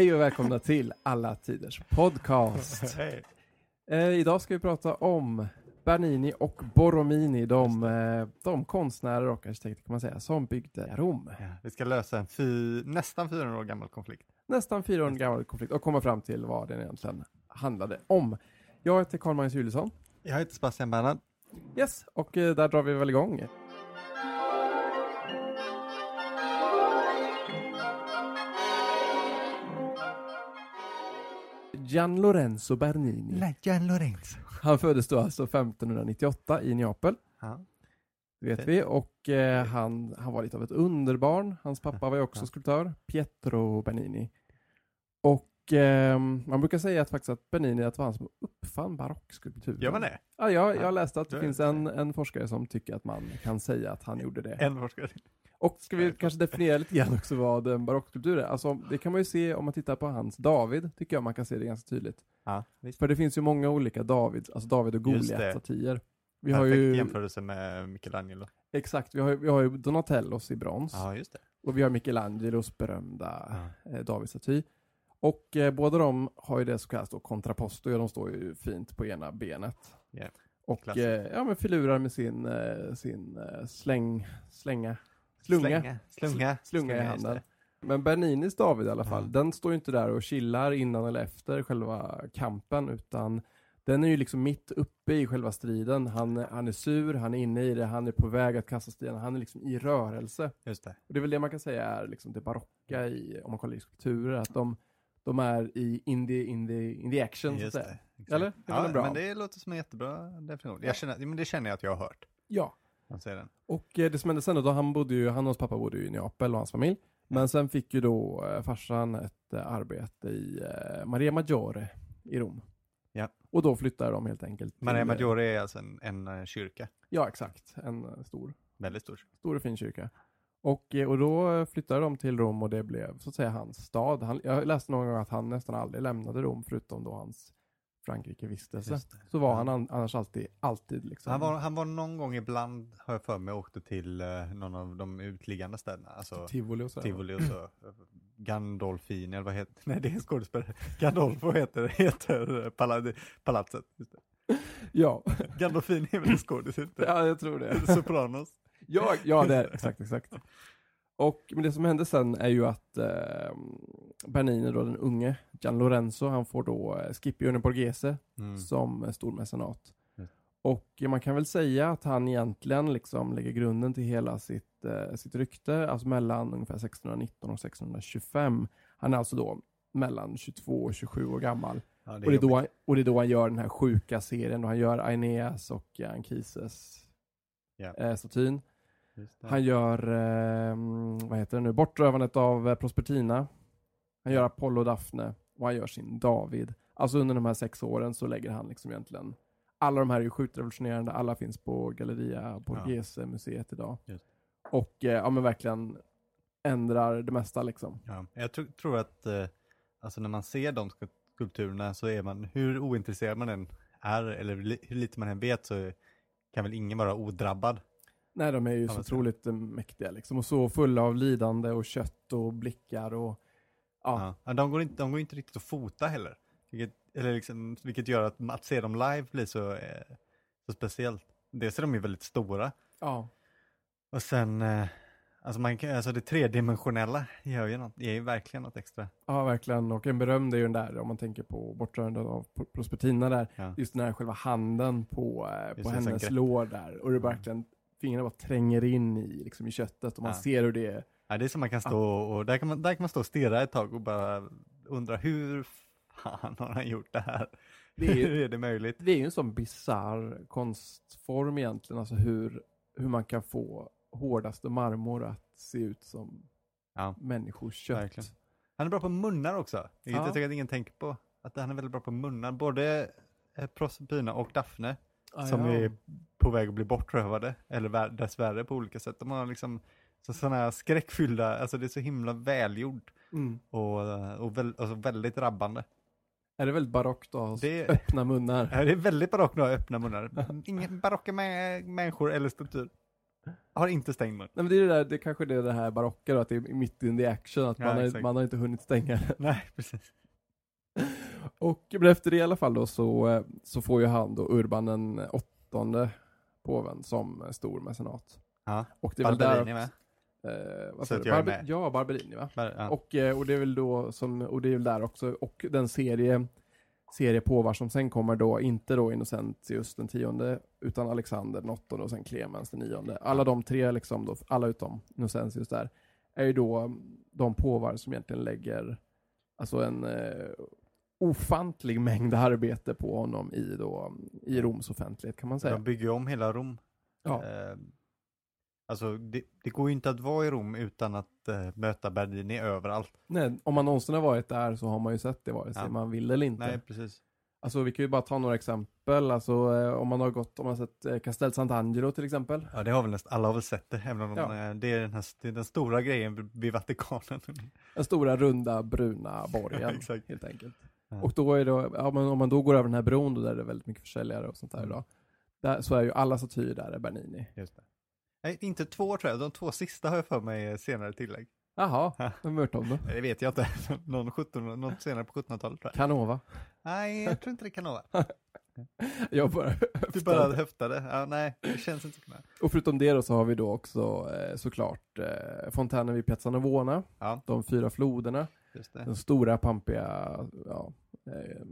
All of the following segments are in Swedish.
Hej och välkomna till Alla Tiders Podcast. Hej. Eh, idag ska vi prata om Bernini och Borromini, de, eh, de konstnärer och arkitekter kan man säga, som byggde Rom. Ja, vi ska lösa en fy, nästan 400 år gammal konflikt. Nästan 400 gammal konflikt och komma fram till vad den egentligen handlade om. Jag heter Carl-Magnus Juliusson. Jag heter Sebastian Bernhard. Yes, och eh, där drar vi väl igång. Gian Lorenzo Bernini. Gian Lorenzo. Han föddes då alltså 1598 i Neapel, Ja. det vet vi, och eh, han, han var lite av ett underbarn. Hans pappa var ju också skulptör, Pietro Bernini. Och eh, man brukar säga att faktiskt att Bernini att var han som uppfann barockskulpturen. Gör man det? Ja, jag, jag Ja, läste att det finns en, en forskare som tycker att man kan säga att han gjorde det. En forskare. Och ska vi kanske definiera lite grann också vad en barockskulptur är? Alltså, det kan man ju se om man tittar på hans David, tycker jag man kan se det ganska tydligt. Ja. För det finns ju många olika David, alltså David och. Goliat-statyer. Vi har Perfekt ju, jämförelse med Michelangelo. exakt, vi har, vi har ju Donatellos i brons. Ja, just det. Och vi har Michelangelos berömda Ja. eh, Davidsstaty. Och eh, båda de har ju det så kallat då kontraposto, de står ju fint på ena benet. Ja, Och eh, ja, men filurar med sin, eh, sin eh, släng, slänga, slunga, Slänga. Slunga. slunga i handen. Men Berninis David i alla fall, Ja. den står ju inte där och chillar innan eller efter själva kampen, utan den är ju liksom mitt uppe i själva striden. Han, han är sur, han är inne i det, han är på väg att kasta stenen, han är liksom i rörelse. Just det. Och det är väl det man kan säga är liksom det barocka i, om man kollar i skulpturer, att de, de är i in the, in the, in the action, så att Just säga. det. Eller? Det Ja, bra. men det låter som en jättebra definition. Jag känner, men det känner jag att jag har hört. Ja. Den. Och eh, det som hände sen då, han bodde ju, han och hans pappa bodde ju i Neapel och hans familj. Men sen fick ju då eh, farsan ett eh, arbete i Maria Maggiore i Rom. Ja. Och då flyttade de helt enkelt. till, Maria Maggiore är alltså en, en kyrka. Ja, exakt. En stor, Väldigt stor. stor och fin kyrka. Och, och då flyttade de till Rom och det blev så att säga hans stad. Han, jag läste någon gång att han nästan aldrig lämnade Rom förutom då hans Frankrike-vistelse. Så var Ja. han an, annars alltid, alltid liksom. Han var, han var någon gång ibland, har jag för mig, åkte till eh, någon av de utliggande städerna. Alltså Tivoli och så. Tivoli och så. Gandolfini, eller vad heter Nej, det är skådespelare. Gandolfo heter, heter eh, pala, palatset. Just det. Ja. Gandolfini är väl en skådis, inte? ja, jag tror det. Sopranos. Ja, ja det är exakt, exakt. Och men det som hände sen är ju att eh, Bernini då, den unge, Gian Lorenzo, han får då eh, Scipio Borghese Mm. som eh, stormecenat. Just. Och man kan väl säga att han egentligen liksom lägger grunden till hela sitt, eh, sitt rykte, alltså mellan ungefär 1619 och 1625. Han är alltså då mellan 22 och 27 år gammal. Ja, Och det, är då han, och det är då han gör den här sjuka serien, då han gör Aeneas och eh, Anchises Ja. eh, det. Han gör, eh, vad heter det nu, Bortrövandet av eh, Prospertina. Han gör Apollo och Daphne och han gör sin David. Alltså under de här sex åren så lägger han liksom egentligen, alla de här är ju sjukt revolutionerande, alla finns på Galleria Borghese-museet idag. Just. Och eh, ja men verkligen ändrar det mesta liksom. Ja. Jag tro, tror att eh, alltså när man ser de sku- skulpturerna så är man, hur ointresserad man än är, eller hur lite man än vet, så kan väl ingen vara odrabbad. Nej, de är ju så otroligt eh, mäktiga liksom. Och så fulla av lidande och kött och blickar och ja. Ja. De, går inte, de går inte riktigt att fota heller. Vilket, eller liksom, vilket gör att, att se dem live blir så, eh, så speciellt. Dels är de ju väldigt stora. ja. Och sen, eh, alltså, man kan, alltså det tredimensionella gör ju, något, ger ju verkligen något extra. Ja, verkligen. Och en berömd är ju den där, om man tänker på bortrörandet av Pro- Prospertina där, Ja. just den här själva handen på, eh, på hennes lår där. Och det Mm. verkligen, fingrarna bara tränger in i, liksom, i köttet och man Ja. ser hur det är. Ja, det är som man kan stå och, där kan man, där kan man stå och stirra ett tag och bara undra hur fan har han gjort det här? Det är hur är det möjligt? Det är ju en sån bizarr konstform egentligen, alltså hur, hur man kan få hårdaste marmor att se ut som Ja, människors kött. Verkligen. Han är bra på munnar också, vilket Ja. jag tycker att ingen tänker på. Att han är väldigt bra på munnar, både eh, Proserpina och Daphne, Ah, som ja. är på väg att bli bortrövade, eller vär- dessvärre på olika sätt. De har liksom så sådana här skräckfyllda, alltså det är så himla välgjort Mm. och, och väl, alltså väldigt drabbande. Är det väldigt barockt att ha Det- öppna munnar? Ja, Det är väldigt barockt att ha öppna munnar. Inga barocka mä- människor eller struktur. Har inte stängt mun. Nej men det är det där, det kanske är det här barocka då, att det är mitt in the action, att Ja, man, har, man har inte hunnit stänga den. Nej, precis. Och efter det i alla fall då så, eh, så får ju han då Urban den åttonde påven som eh, stor mecenat. Ja. Och det är väl där... Barberini med. Eh, vad Så sa att du? jag är Barbe- med. ja, Barberini va? Bar- ja. Och, eh, och det är väl då som, och det är väl där också, och den serie, serie påvar som sen kommer då, inte då Innocentius den tionde, utan Alexander den åttonde och sen Clemens den nionde. Alla de tre, liksom då, alla utom Innocentius där, är ju då de påvar som egentligen lägger alltså en eh, ofantlig mängd arbete på honom i, då, i Roms offentlighet kan man säga. De bygger om hela Rom. Ja. Eh, alltså det, det går ju inte att vara i Rom utan att eh, möta Bernini överallt. Nej, om man någonsin har varit där så har man ju sett det vare sig Ja. man vill eller inte. Nej, precis. Alltså vi kan ju bara ta några exempel, alltså eh, om man har gått, om man har sett eh, Castel Sant'Angelo till exempel. Ja, det har väl nästan, alla har väl sett det, även om Ja. eh, det, är den här, det är den stora grejen vid Vatikanen. Den stora runda bruna borgen Ja, exakt. helt enkelt. Och då är det, ja, men om man då går över den här bron då, där det är väldigt mycket försäljare och sånt där Mm. idag. Där, så är ju alla statyer där är Bernini. Just det. Nej, inte två tror jag, de två sista har jag för mig är senare tillägg. Jaha, Ja. vem har hört om då? Det vet jag inte, någon, 17, någon senare på 1700-talet tror jag. Canova. Nej, jag tror inte det kan vara. Jag bara Du bara höftade. Ja, nej, det känns inte kunna. Och förutom det då så har vi då också eh, såklart eh, fontänen vid Piazza Navona, Ja, de fyra floderna. Den stora pampiga ja, eh,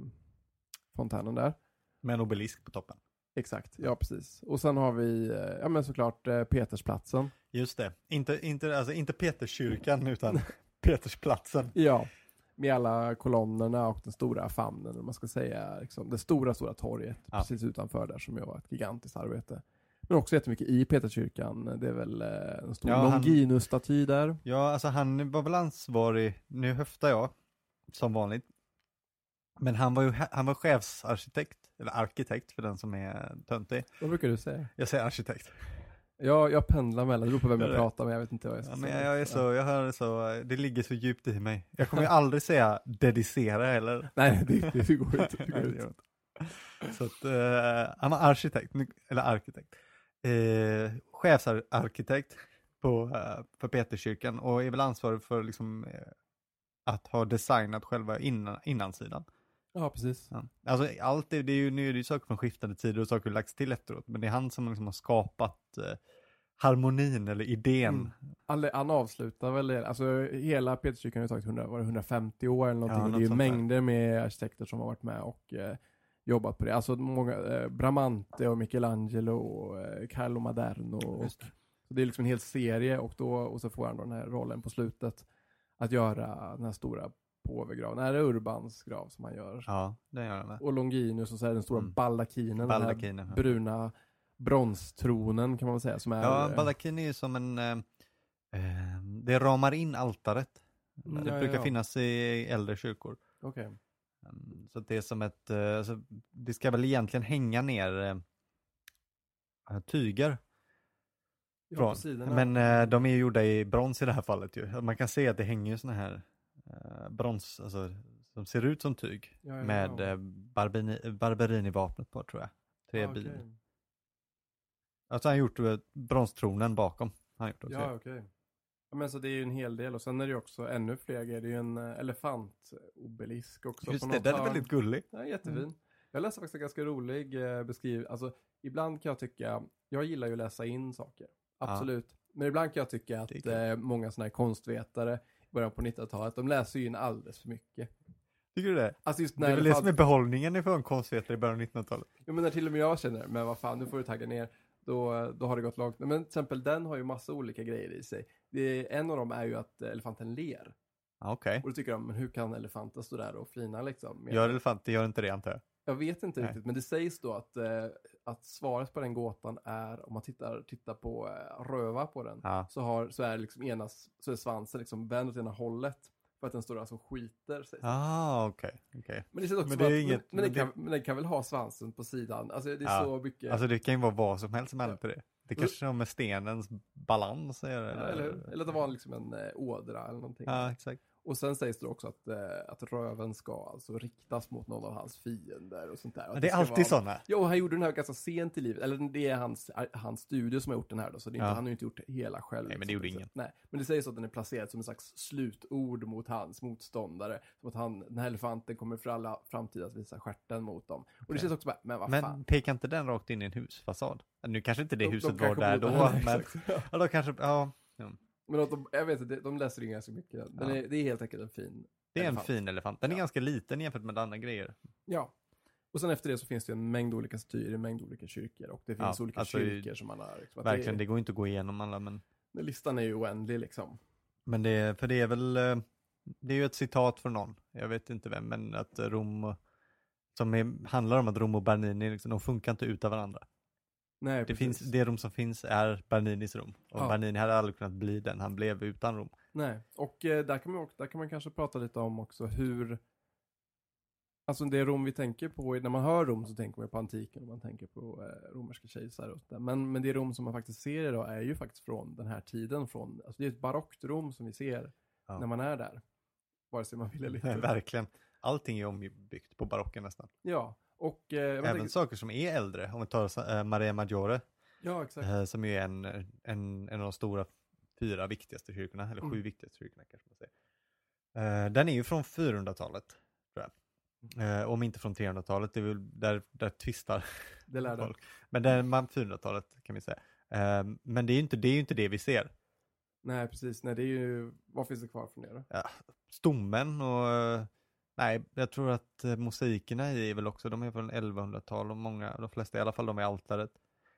fontänen där. Med en obelisk på toppen. Exakt, ja precis. Och sen har vi, eh, ja men såklart eh, Petersplatsen. Just det. Inte, inte, alltså inte Peterskyrkan utan Petersplatsen. Ja, med alla kolonnerna och den stora famnen, man ska säga, liksom, det stora, stora torget Ja. precis utanför där som ju var ett gigantiskt arbete. Men också jättemycket i Peterskyrkan, det är väl eh, en stor Ja, Longinus-staty där. Ja, alltså han var väl ansvarig, nu höftar jag, som vanligt. Men han var ju han var chefsarkitekt, eller arkitekt för den som är töntig. Vad brukar du säga? Jag säger arkitekt. Jag, jag pendlar mellan, det beror på vem jag pratar med, jag vet inte vad jag ska Ja, men säga. jag, jag är så, jag hör så, det ligger så djupt i mig. Jag kommer ju aldrig säga dedicera heller. Nej, det, det, det går inte. Det går inte. Så att, eh, han var arkitekt, eller arkitekt. Eh, chefsarkitekt på, eh, för Peterskyrkan och är väl ansvarig för liksom, eh, att ha designat själva innan, innansidan. Ja, precis. Ja. Alltså allt det, det är ju, nu är det ju saker från skiftande tider och saker lagts till efteråt, men det är han som liksom har skapat eh, harmonin eller idén. Mm. Han, han avslutar väl alltså hela Peterskyrkan har ju tagit 100, var det 150 år eller någonting. Ja, och något det är ju där. mängder med arkitekter som har varit med och eh, jobbat på det. Alltså många, eh, Bramante och Michelangelo och eh, Carlo Maderno. Och, det. så det är liksom en hel serie och, då, och så får han då den här rollen på slutet att göra den här stora påvegraven. Nej, det är Urbans grav som han gör. Ja, det gör han. Och Longinus och så är den stora Mm. baldakinen, den här Baldakinen. ja. bruna bronstronen kan man väl säga som är Ja, eh, baldakin är ju som en, eh, eh, det ramar in altaret. Mm, det ja, brukar ja, finnas i äldre kyrkor. Okej. Mm, Så det är som ett, eh, alltså, det ska väl egentligen hänga ner eh, tyger. Ja. Men eh, de är ju gjorda i brons i det här fallet ju. Man kan se att det hänger ju såna här eh, brons, alltså som ser ut som tyg. Ja, ja, med ja. eh, Barberini, Barberini-vapnet på tror jag. Tre Ah, bin. okej. Alltså han har gjort eh, bronstronen bakom. Han gjort också. Ja, okej. Ja, men så det är ju en hel del och sen är det ju också ännu fler grejer. Det är ju en eh, elefantobelisk också. Just på det, den är väldigt gullig. Ja, jättefin. Jag läste faktiskt en ganska rolig eh, beskrivning. Alltså, ibland kan jag tycka, jag gillar ju att läsa in saker. Absolut. Men ibland kan jag tycka att Det eh, många sådana här konstvetare i början på 90-talet, de läser ju in alldeles för mycket. Tycker du det? Alltså just Det när är väl det som är behållningen ifrån konstvetare i början av 1900-talet. Ja, men när till och med jag känner, men vad fan, nu får du tagga ner. Då, då har det gått långt. Men till exempel den har ju massa olika grejer i sig. Det, en av dem är ju att elefanten ler. Ja, Okej. Och då tycker de, men hur kan elefanten stå där och flina liksom? Med- Gör elefanter gör inte det antar jag. Jag vet inte Nej. riktigt, men det sägs då att, eh, att svaret på den gåtan är, om man tittar, tittar på eh, röva på den, Ja. så, har, så är liksom ena, så är svansen liksom vänd åt ena hållet. För att den står alltså och skiter. Det. Ah, okej. okej. Men det, Men det är att, inget- men, men, den men kan, men den kan väl ha svansen på sidan. Alltså det är Ja. så mycket. Alltså det kan ju vara vad som helst som Ja. händer det. Det kanske har med stenens balans att göra. Eller, eller att det var liksom en eh, ådra eller någonting. Ja, exakt. Och sen sägs det också att, eh, att röven ska alltså riktas mot någon av hans fiender och sånt där. Men att det är alltid vara... sådana. Jo, han gjorde den här ganska sent i livet. Eller det är hans, hans studio som har gjort den här då, så det är inte, Ja. han har ju inte gjort det hela själv. Nej, men det gjorde ingen. Nej, men det sägs att den är placerad som en slags slutord mot hans motståndare. Som att han, den här elefanten kommer för alla framtid att visa stjärten mot dem. Och det Okej. känns också bara, men vad Men fan. pekar inte den rakt in i en husfasad? Nu kanske inte det De- de huset var kanske där då, men. Ja. ja, då kanske, ja. Men att de, jag vet inte, de läser in ganska mycket. Den Ja. är, det är helt enkelt en fin Det är en elefant. fin elefant. Den är Ja. ganska liten jämfört med andra grejer. Ja. Och sen efter det så finns det en mängd olika statyer, en mängd olika kyrkor. Och det Ja, finns olika alltså, kyrkor som man har. Liksom, att Verkligen, det, det går inte att gå igenom alla, men, det, listan är ju oändlig liksom. men det, för det är väl, eh, det är ju ett citat från någon, jag vet inte vem, men att Rom, och- som är, handlar om att Rom och Bernini, liksom, de funkar inte utan varandra. Nej, Det, precis. finns, det Rom som finns är Berninis Rom. Och Ja. Bernini hade aldrig kunnat bli den han blev utan Rom. Nej, och eh, där, kan man, också- där kan man kanske prata lite om också hur Alltså det Rom vi tänker på, när man hör Rom så tänker man på antiken och man tänker på eh, romerska kejsare och sådär. Men, men det Rom som man faktiskt ser idag är ju faktiskt från den här tiden, från, alltså det är ett barockt Rom som vi ser Ja. när man är där. Vare sig man vill eller inte. Verkligen. Allting är ombyggt på barocken nästan. Ja, och eh, Även tänker, saker som är äldre, om vi tar eh, Maria Maggiore, Ja, exakt. eh, som är en, en, en av de stora fyra viktigaste kyrkorna, eller sju Mm. viktigaste kyrkorna kanske man säger. Eh, den är ju från 400-talet, tror jag. Mm. Om inte från 300-talet, det är väl där, där tvistar Det lär folk. Men det är man 400-talet kan vi säga. Men det är ju inte det, är inte det vi ser. Nej, precis. Nej, det är ju, vad finns det kvar från det då? Stommen och Nej, jag tror att eh, mosaikerna i är väl också, de är från 1100-tal och många, de flesta i alla fall, de är altaret.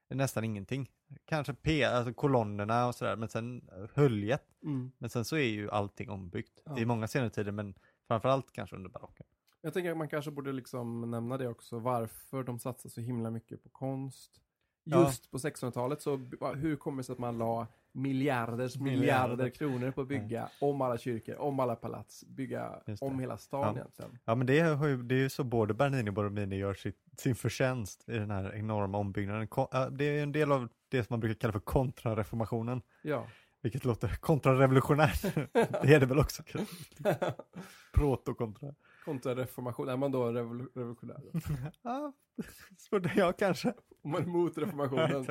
Det är nästan ingenting. Kanske P, alltså kolonnerna och sådär, men sen eh, höljet. Mm. Men sen så är ju allting ombyggt. Ja. I många senare tider, men framförallt kanske under barocken. Jag tänker att man kanske borde liksom nämna det också, varför de satsar så himla mycket på konst. Ja. Just på 1600-talet, så hur kommer det sig att man la miljarders Miljarder. kronor på att bygga om alla kyrkor, om alla palats, bygga om hela stan Ja. egentligen. Ja, men det, har ju, det är ju så både Bernini och Borromini gör sitt, sin förtjänst i den här enorma ombyggnaden. Ja, Det är en del av det som man brukar kalla för kontrareformationen, Ja. vilket låter kontrarevolutionärt. det är det väl också. Proto-kontra. Kontrareformation, är man då revol revolutionär? Ja, jag kanske. Om man är emot Ja, reformationen.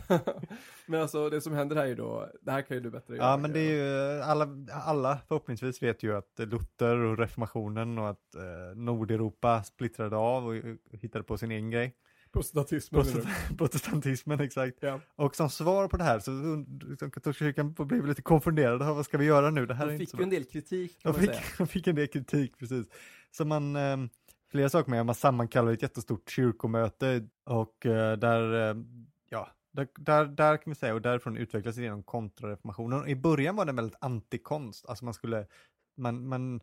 men alltså det som händer här är ju då, det här kan ju du bättre Ja, men det är ju, alla, alla förhoppningsvis vet ju att Luther och reformationen och att eh, Nordeuropa splittrade av och, och hittade på sin egen grej. Protestantismen. Protest- Protestantismen, exakt. Ja. Och som svar på det här så liksom, katolska kyrkan blev lite konfunderade. Vad ska vi göra nu? Det här är De fick ju en del kritik De fick, de fick en del kritik, precis. Så man, eh, flera saker med, man sammankallade ett jättestort kyrkomöte och eh, där, eh, där, där, där kan vi säga, och därifrån utvecklades det genom kontrareformationen. I början var den väldigt antikonst, alltså man skulle, man, man,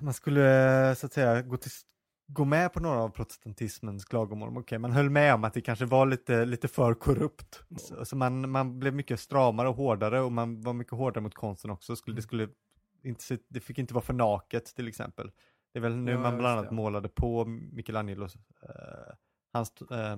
man skulle så att säga gå till gå med på några av protestantismens klagomål. Okej, man höll med om att det kanske var lite, lite för korrupt. Så, så man, man blev mycket stramare och hårdare och man var mycket hårdare mot konsten också. Skulle, det, skulle inte, det fick inte vara för naket till exempel. Det är väl nu Ja, man bland annat det. målade på Michelangelos, eh, hans eh,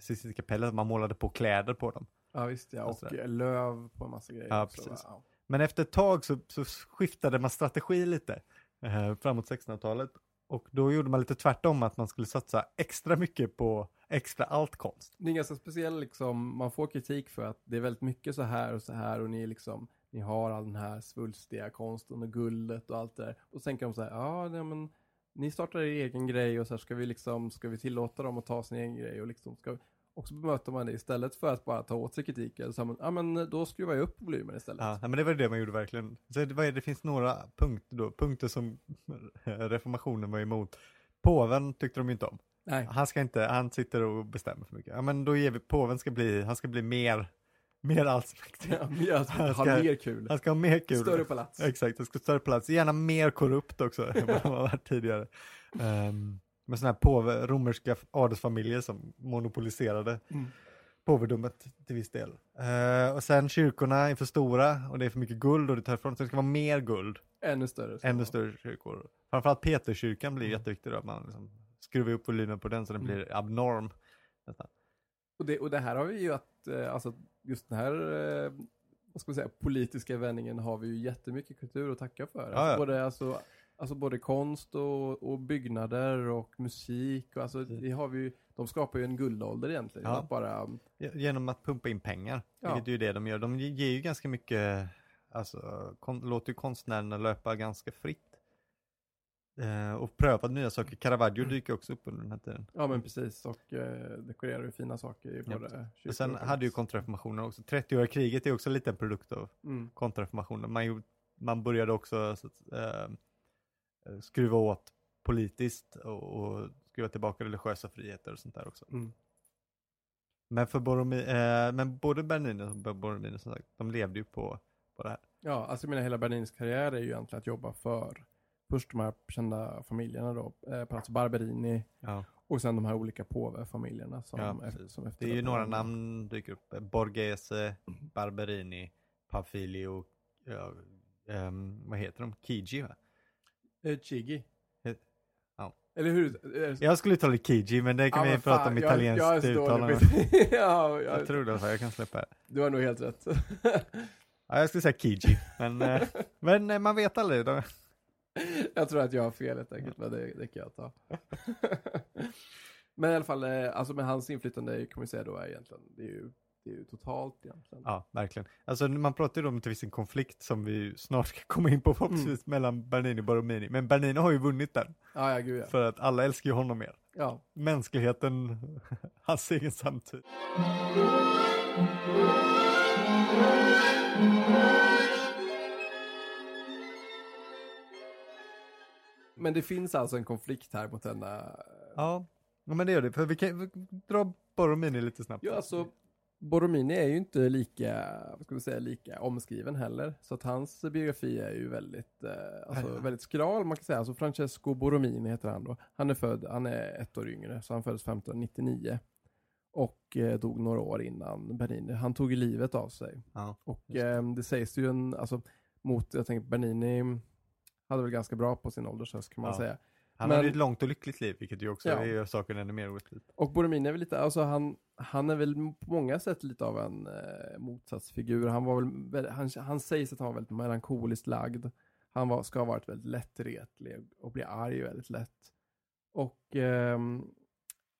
Sistine kapell, man målade på kläder på dem. Ja visst ja, Och och sådär. löv på en massa grejer. Ja, också, precis. Ja. Men efter ett tag så, så skiftade man strategi lite eh, framåt 1600-talet och då gjorde man lite tvärtom att man skulle satsa extra mycket på extra allt konst. Det är ganska speciellt liksom, man får kritik för att det är väldigt mycket så här och så här och ni liksom, ni har all den här svulstiga konsten och guldet och allt det där. Och så tänker de så här, ja nej, men ni startar er egen grej och så här ska vi liksom, ska vi tillåta dem att ta sin egen grej och liksom ska och så bemöter man det istället för att bara ta åt sig kritiken. Så men, ja men då skruvar jag upp volymen istället. Ja, men det var det man gjorde verkligen. Så det, är, det finns några punkter då, punkter som reformationen var emot. Påven tyckte de inte om. Nej, Han ska inte, han sitter och bestämmer för mycket. Ja men då ger vi, påven ska bli, han ska bli mer, mer allsmäktig. ja, mer, Han ha mer kul. Han ska ha mer kul. Större palats. Exakt, det ska ha större plats. Gärna mer korrupt också än vad de har varit tidigare. Um, med sådana här påve, romerska adelsfamiljer som monopoliserade Mm. påvedömet till viss del. Eh, och sen kyrkorna är för stora och det är för mycket guld och det tar ifrån. Så det ska vara mer guld, Ännu större. ännu större kyrkor. Framförallt Peterskyrkan blir Mm. jätteviktig då, att man liksom skruvar upp volymen på den så den Mm. blir abnorm. nästan. Och det, och det här har vi ju att, eh, alltså just den här, eh, vad ska man säga, politiska vändningen har vi ju jättemycket kultur att tacka för. Ja, ja. Både, alltså, alltså både konst och, och byggnader och musik. Och alltså, det har vi ju, de skapar ju en guldålder egentligen. Ja. Att bara, Genom att pumpa in pengar, Ja. vilket är ju det de gör. De ger ju ganska mycket, alltså kon, låter ju konstnärerna löpa ganska fritt. Eh, och pröva nya saker. Caravaggio dyker också upp under den här tiden. ja men precis, och eh, dekorerar ju fina saker i Ja, både kyrkor Och sen och hade ju kontrareformationen också, 30-åriga kriget är också lite en produkt av mm. kontrareformationen. Man, man började också så att, eh, skruva åt politiskt och, och skruva tillbaka religiösa friheter och sånt där också. Mm. Men, för Borromi, eh, men både Bernini och Borromini som sagt, de levde ju på, på det här. Ja, alltså jag menar hela Berninis karriär är ju egentligen att jobba för först de här kända familjerna då, eh, Palazzo Barberini Ja. och sen de här olika påvefamiljerna som, Ja, efter, som Det är ju några namn dyker upp. Borghese, Barberini, Pafilio, ja, ehm, vad heter de? Kiji va? Eh, Chigi. Eh, ja. Eller hur? Eh, Jag skulle uttala Kiji men det kan ja, vi prata fan, om italienskt uttalande. ja, jag, Jag tror det, jag kan släppa det. Du har nog helt rätt. Ja, jag skulle säga Kiji, men, eh, men man vet aldrig. Då. Jag tror att jag har fel helt enkelt, men det, det kan jag ta. men i alla fall, eh, alltså med hans inflytande kan man säga då är egentligen, det är ju, det är ju totalt egentligen. Ja, verkligen. Alltså man pratar ju om att det finns en konflikt som vi snart ska komma in på förhoppningsvis mellan Bernini och Borromini. Men Bernini har ju vunnit den, Ja, ja, gud ja. för att alla älskar ju honom mer. ja. Mänskligheten, hans egen samtid. Men det finns alltså en konflikt här mot denna Ja, ja, men det gör det. För vi kan vi dra Borromini lite snabbt. Ja, alltså Borromini är ju inte lika, vad ska vi säga, lika omskriven heller. Så att hans biografi är ju väldigt, eh, alltså, Ja. väldigt skral man kan säga. Alltså Francesco Borromini heter han då. Han är född, han är ett år yngre, så han föddes 1599. Och eh, dog några år innan Bernini. Han tog livet av sig. Ja, Och eh, det sägs ju en, alltså mot, jag tänker Bernini hade väl ganska bra på sin åldershöst kan man Ja. säga. Han Men- hade ett långt och lyckligt liv, vilket ju också Ja. gör saken ännu mer orättvist. Och Boromini är väl lite, alltså han, han är väl på många sätt lite av en eh, motsatsfigur. Han var väl, han, han sägs att han var väldigt melankoliskt lagd. Han var, ska ha varit väldigt lättretlig och bli arg väldigt lätt. Och ehm,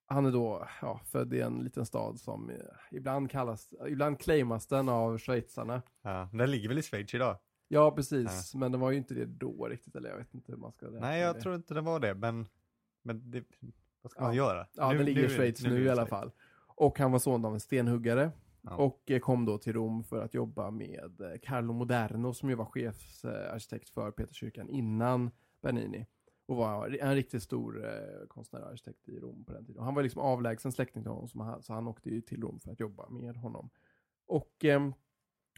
han är då ja, född i en liten stad som eh, ibland kallas, ibland claimas den av schweizarna. Ja, den ligger väl i Schweiz idag? Ja, precis. Men det var ju inte det då riktigt, eller jag vet inte hur man ska Nej, jag det. tror inte det var det, men, men det, vad ska Ja. man göra? Ja, Nu- det ligger nu i Schweiz nu, ligger i alla fall. Och han var son av en stenhuggare. Ja. Och eh, kom då till Rom för att jobba med eh, Carlo Moderno som ju var chefsarkitekt för Peterskyrkan innan Bernini. Och var en riktigt stor eh, konstnär och arkitekt i Rom på den tiden. Och han var liksom avlägsen släkting till honom, så han åkte ju till Rom för att jobba med honom. Och, ehm,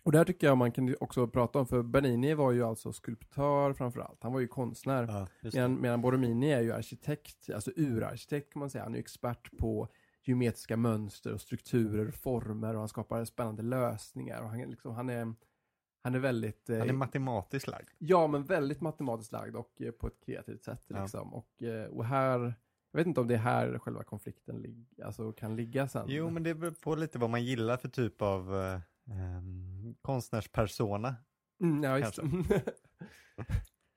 och där tycker jag man kan också prata om, för Bernini var ju alltså skulptör framför allt. Han var ju konstnär. Ja. Medan, medan Borromini är ju arkitekt, alltså urarkitekt kan man säga. Han är ju expert på geometriska mönster och strukturer och former och han skapar spännande lösningar. Och han, är liksom, han, är, han är väldigt... eh, Han är matematiskt lagd. Ja, men väldigt matematiskt lagd och eh, på ett kreativt sätt. Ja. Liksom. Och, eh, och här, jag vet inte om det är här själva konflikten lig, alltså, kan ligga sen. Jo, men det beror på lite vad man gillar för typ av eh, konstnärspersona. Mm, ja, just det.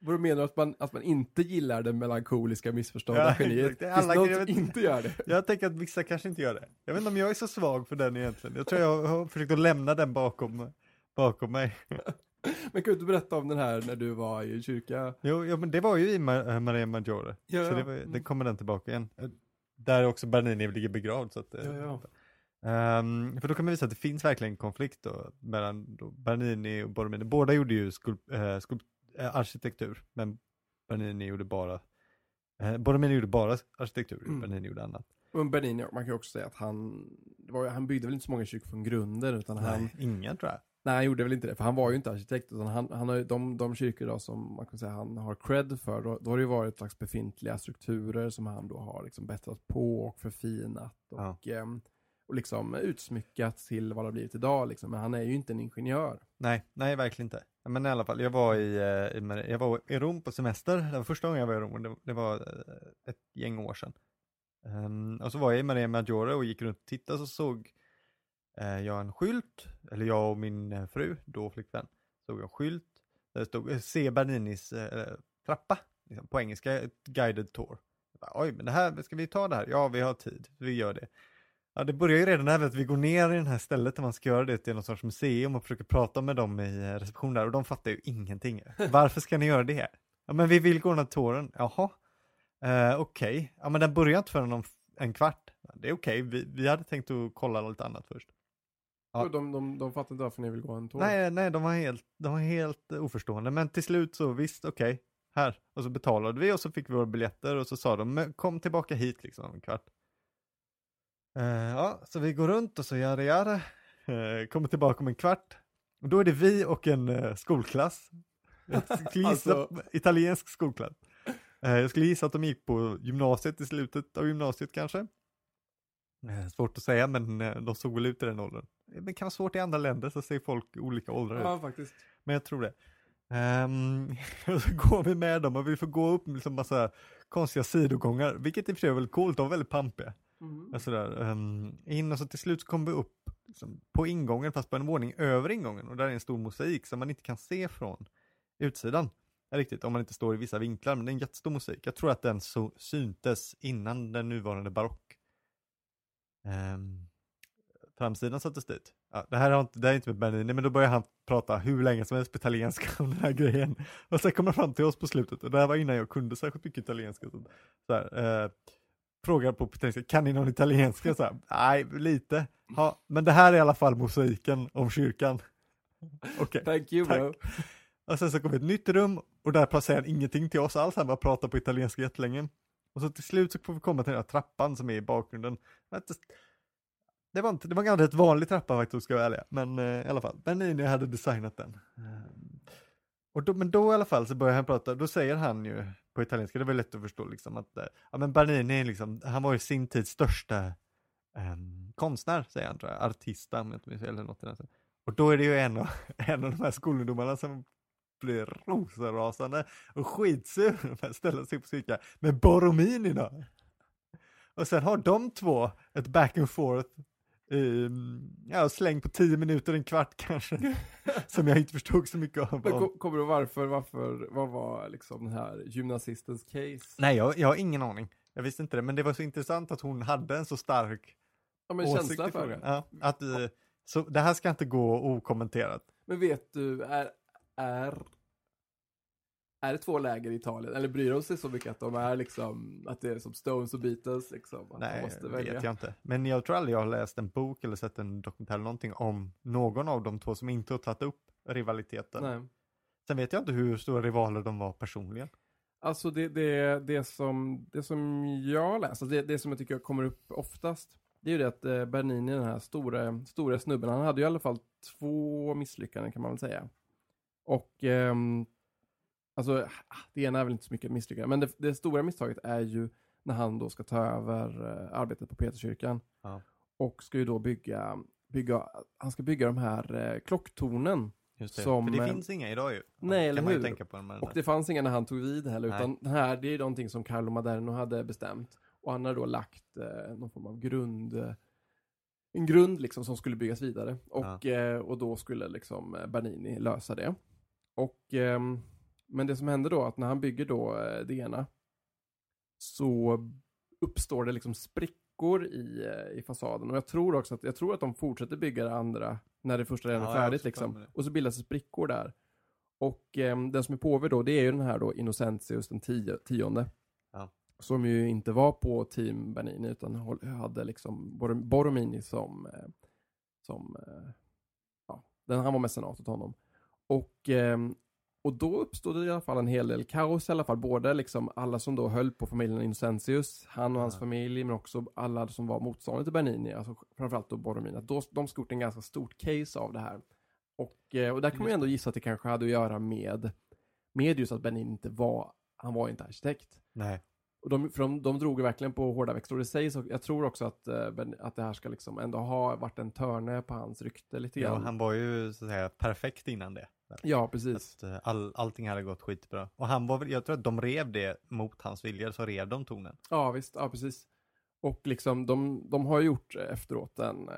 Vad du menar att man, att man inte gillar det melankoliska missförstådda Ja, geniet? Det Finns det någon som inte gör det? Jag tänker att vissa kanske inte gör det. Jag vet inte om jag är så svag för den egentligen. Jag tror jag har försökt att lämna den bakom, bakom mig. Men kan du inte berätta om den här när du var i kyrka? Jo, ja, men det var ju i Ma- eh, Maria Maggiore. Ja, så ja. det, var, det Mm. kommer den tillbaka igen. Eh, Där också Bernini ligger begravd. Så att, eh, Ja, ja. Ehm, för då kan man visa att det finns verkligen en konflikt då, mellan då Bernini och Borromini. Båda gjorde ju skulp, eh, skulp, eh, arkitektur, men Bernini gjorde bara eh, Borromini gjorde bara arkitektur, Mm. Bernini gjorde annat. Men Bernini, man kan ju också säga att han, var, han byggde väl inte så många kyrkor från grunden, utan han, Nej, inga tror jag. nej han gjorde väl inte det, för han var ju inte arkitekt, utan han, han har de, de kyrkor då som man kan säga han har cred för, då, då har det ju varit slags befintliga strukturer som han då har liksom bättrat på och förfinat och, ehm, och liksom utsmyckat till vad det har blivit idag liksom. Men han är ju inte en ingenjör. Nej, nej verkligen inte. Men i alla fall, jag var i, eh, jag var i Rom på semester, det var första gången jag var i Rom det, var eh, ett gäng år sedan. Ehm, och så var jag i Maria Maggiore och gick runt och tittade så såg eh, jag en skylt, eller jag och min fru, då flickvän, såg en skylt där det stod se Berninis trappa, liksom, på engelska, guided tour. Bara, Oj, men det här, ska vi ta det här? Ja, vi har tid, vi gör det. Ja, det börjar ju redan här med att vi går ner i det här stället där man ska göra det till någon sorts museum och försöker prata med dem i eh, receptionen där och de fattar ju ingenting. Varför ska ni göra det? Ja, men vi vill gå den här touren. Jaha, eh, okej. Ja, men den börjar inte förrän om en kvart. Det är okej, vi, vi hade tänkt att kolla lite annat först. Ja. De, de, de fattar inte varför ni vill gå en tour. Nej, nej, de var helt, de var helt oförstående, men till slut så visst, okej, här. Och så betalade vi och så fick vi våra biljetter och så sa de, "Men kom tillbaka hit liksom om en kvart. Eh, ja, så vi går runt och så gör det. Eh, kommer tillbaka om en kvart. Och då är det vi och en eh, skolklass. Jag skulle Alltså- italiensk skolklass. Jag skulle gissa att de gick på gymnasiet i slutet av gymnasiet kanske. Svårt att säga, men de såg väl ut i den åldern. Det kan vara svårt i andra länder, så ser folk olika åldrar ut. Ja, faktiskt. Men jag tror det. Ehm, och så går vi med dem och vi får gå upp med liksom massa konstiga sidogångar, vilket i och för sig är väldigt coolt, de var väldigt pampiga. Mm. Och sådär, Um, in och så till slut kom vi upp liksom, på ingången, fast på en våning över ingången och där är en stor mosaik som man inte kan se från utsidan. Riktigt, om man inte står i vissa vinklar, men det är en jättestor mosaik. Jag tror att den så syntes innan den nuvarande barock. um, framsidan sattes dit. Ja, det här har inte, det här är inte med Bernini, men då börjar han prata hur länge som helst på italienska om den här grejen. Och sen kommer han fram till oss på slutet, och det här var innan jag kunde särskilt mycket italienska. Så, så här, uh, frågar på italienska, kan ni någon italienska? Så här, Nej, lite. Ja, men det här är i alla fall mosaiken om kyrkan. Okej. Thank you Tack. bro. Och sen så kom vi ett nytt rum och där säger han ingenting till oss alls, han bara pratar på italienska jättelänge. Och så till slut så får vi komma till den här trappan som är i bakgrunden. Det var, inte, det var en rätt vanlig trappa faktiskt, ska jag vara ärlig. Men eh, i alla fall, Bernini hade designat den. Och då, men då i alla fall så börjar han prata, då säger han ju på italienska, det var lätt att förstå liksom att, eh, ja men Bernini liksom, han var ju sin tids största um, konstnär, säger han tror jag, artista om jag inte minns fel, eller något i den stilen. Och då är det ju en av, en av de här skolungdomarna som blir rosenrasande och skitsur för ställer ställa sig på cirka med Boromini då. Och sen har de två ett back and forth um, ja, släng på tio minuter, en kvart kanske, som jag inte förstod så mycket av. Men ko- kommer du varför, varför, vad var liksom den här gymnasistens case? Nej, jag, jag har ingen aning. Jag visste inte det, men det var så intressant att hon hade en så stark Ja men åsikt känsla i för det. Ja, att, eh, så det här ska inte gå okommenterat. Men vet du, är, är, är det två läger i Italien? Eller bryr de sig så mycket att de är liksom, att det är som Stones och Beatles liksom? Nej, måste vet jag inte. Men jag tror aldrig jag har läst en bok eller sett en dokumentär eller någonting om någon av de två som inte har tagit upp rivaliteten. Nej. Sen vet jag inte hur stora rivaler de var personligen. Alltså det, det, det, som, det som jag alltså det, det som jag tycker kommer upp oftast, det är ju det att eh, Bernini, den här stora, stora snubben, han hade ju i alla fall två misslyckanden kan man väl säga. Och ehm, alltså, det ena är väl inte så mycket misslyckande, men det, det stora misstaget är ju när han då ska ta över eh, arbetet på Peterskyrkan. Ja. Och ska ju då bygga, bygga, han ska bygga de här eh, klocktornen. Just det. Som, För det eh, finns inga idag ju. nej, eller hur? tänka på Och det fanns inga när han tog vid heller, Nej. utan den här, det är någonting som Carlo Maderno hade bestämt. Och han hade då lagt eh, någon form av grund, en grund liksom som skulle byggas vidare. Och, eh, och då skulle liksom Bernini lösa det. Och, ehm, men det som hände då, att när han bygger då eh, det ena, så uppstår det liksom sprickor i, eh, i fasaden. Och jag tror också att, jag tror att de fortsätter bygga det andra när det första redan Ja, är har färdigt liksom. Och så bildas det sprickor där. Och ehm, den som är påve då, det är ju den här då Innocentius den tio, tionde. Ja. Som ju inte var på team Bernini utan hade liksom Bor- Borromini som, eh, som eh, ja, den, han var mecenat åt honom. Och, och då uppstod det i alla fall en hel del kaos i alla fall. Både liksom alla som då höll på familjen Innocentius, han och hans Ja. familj, men också alla som var motståndare till Bernini, alltså framförallt då Då, de skulle gjort en ganska stort case av det här. Och, eh, och där kan man ju ändå gissa att det kanske hade att göra med, med just att Bernini inte var, han var inte arkitekt. Nej. Och de, för de, de drog verkligen på hårda växlar. Och det sägs, jag tror också att, eh, att det här ska liksom ändå ha varit en törne på hans rykte lite Ja, grann. han var ju så att säga perfekt innan det. Ja, precis. Att, eh, all, allting hade gått skitbra. Och han var väl, jag tror att de rev det mot hans vilja, så rev de tonen. Ja, visst. Ja, precis. Och liksom, de, de har gjort efteråt en, eh,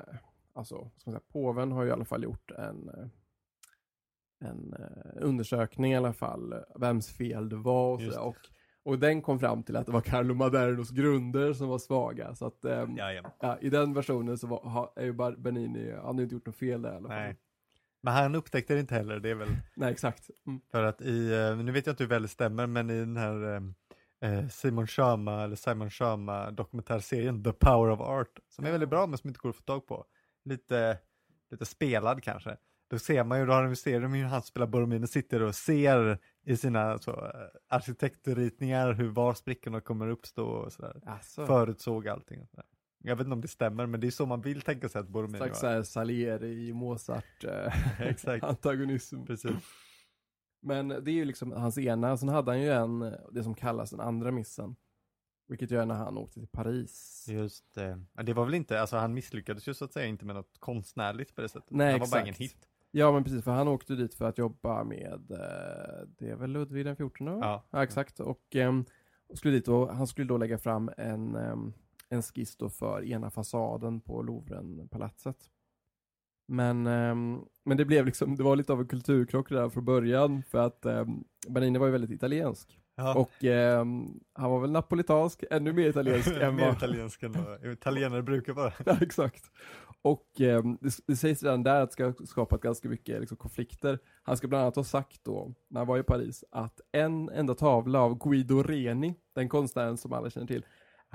alltså, ska man säga, påven har ju i alla fall gjort en, eh, en undersökning i alla fall, vems fel det var och, så, och, och den kom fram till att det var Carlo Madernos grunder som var svaga. Så att, ehm, Jajamän. ja, i den versionen så var, ha, är ju Bernini, han har ju inte gjort något fel där i alla fall. Nej. Men han upptäckte det inte heller, det är väl Nej, exakt. Mm. för att i, eh, nu vet jag inte hur väl det stämmer, men i den här eh, eh, Simon Sharma, eller Simon Sharma dokumentärserien The Power of Art, som är väldigt bra men som inte går att få tag på. Lite, lite spelad kanske. Då ser man ju, då har de ser de hur han spelar Borromini sitter och ser i sina så, arkitektritningar hur var sprickorna kommer uppstå och sådär. Alltså, Förutsåg allting. Och sådär. Jag vet inte om det stämmer, men det är så man vill tänka sig att slags var. såhär Salieri, Mozart, eh, Exakt. antagonism. Precis. Men det är ju liksom hans ena, sen hade han ju en, det som kallas den andra missen. Vilket gör när han åkte till Paris. Just det. Det var väl inte, alltså han misslyckades ju så att säga inte med något konstnärligt på det sättet. Nej, han var bara exakt. ingen hit. Ja men precis, för han åkte dit för att jobba med, eh, det är väl Ludvig den 14 va? Ja. ja exakt. Och, ehm, och skulle dit och han skulle då lägga fram en, ehm, en skiss då för ena fasaden på Louvren-palatset. Men, ehm, men det blev liksom, det var lite av en kulturkrock där från början för att um, Bernini var ju väldigt italiensk. Ja. Och ehm, han var väl napolitansk, ännu mer italiensk än Mer vad... italiensk än vad italienare brukar vara. Ja, exakt. Och ehm, det, det sägs redan där att det ska ha skapat ganska mycket liksom, konflikter. Han ska bland annat ha sagt då, när han var i Paris, att en enda tavla av Guido Reni, den konstnären som alla känner till,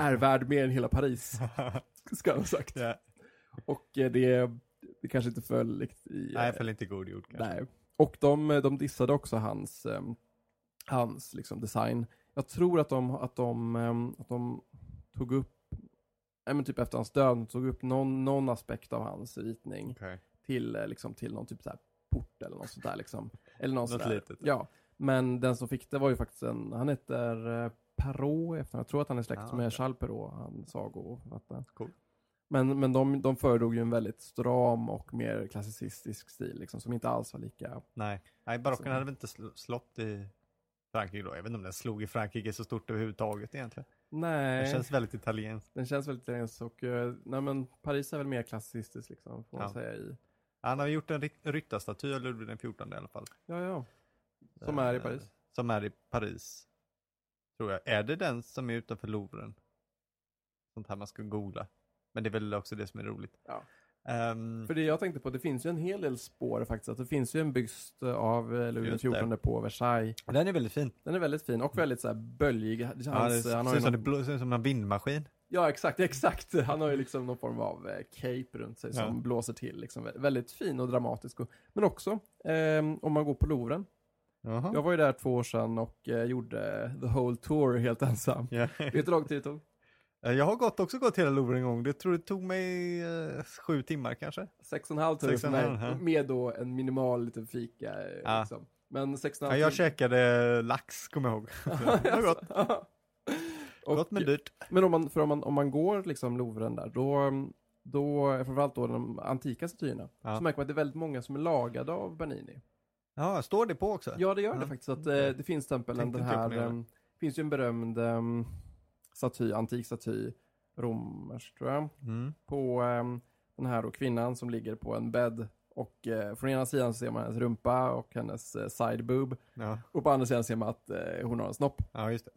är värd mer än hela Paris, ska han ha sagt. ja. Och eh, det, det kanske inte föll i... Nej, eh, för inte god jord kanske. nej. Och de, de dissade också hans, hans liksom, design. Jag tror att de, att de, att de tog upp, nej men typ efter hans död, tog upp någon, någon aspekt av hans ritning Okej. till, eh, liksom, till någon typ så här port eller något sånt där liksom. Eller Något där. litet. Ja, men den som fick det var ju faktiskt en, han heter eh, Perrault efter, jag tror att han är släkt Ah, med. Charles Perrault, han sagoförfattaren. Cool. Men, men de, de föredrog ju en väldigt stram och mer klassicistisk stil liksom, som inte alls var lika, Nej, Nej barocken Så- hade väl inte sl- slått i Frankrike då. Jag vet inte om den slog i Frankrike så stort överhuvudtaget egentligen. nej, Det känns väldigt italienskt. den känns väldigt italiensk och, eh, nej men Paris är väl mer klassicistisk liksom, får man Ja. säga i, Han har gjort en ry- ryttarstaty av Ludvig den 14 i alla fall. ja ja, som är i Eh, Paris. Som är i Paris. Tror jag. Är det den som är utanför Louvren? Sånt här man ska googla. Men det är väl också det som är roligt. Ja. Ehm, För det jag tänkte på, det finns ju en hel del spår faktiskt. Att det finns ju en byst av eh, Louis. XIV på Versailles. den är väldigt fin. Den är väldigt fin och väldigt så här böljig. Hans, Ja, det han har ser ut som, det någon, blå- ser ut som en vindmaskin. ja exakt, exakt. Han har ju liksom någon form av eh, cape runt sig som Ja. blåser till. Liksom. Vä- Väldigt fin och dramatisk. Och, men också, ehm, om man går på Louvren. Jaha. Jag var ju där två år sedan och eh, gjorde the whole tour helt ensam. Ja. Vet du hur lång tid det tog? Eh, Jag har gått, också gått hela Louvren en gång. Det tror det tog mig eh, sju timmar kanske. Sex och en halv Sex för mig. ja. Med då en minimal liten fika. Ja. Liksom. Men sex och en Ja, halv jag timme. käkade lax, kommer jag ihåg. det var gott. Och- Gott men dyrt. Men om man, för om man, om man går liksom Louvren där, då, då framförallt då de antika statyerna, Ja. så märker man att det är väldigt många som är lagade av Bernini. Ja, står det på också? Ja, det gör det faktiskt. Att, eh, det finns till exempel en, Tänkte den här, det. um, finns ju en berömd um, staty, antik staty, romersk tror jag, Mm. på um, den här då, kvinnan som ligger på en bädd och eh, från ena sidan så ser man hennes rumpa och hennes eh, side boob Ja. och på andra sidan ser man att eh, hon har en snopp. ja, just det.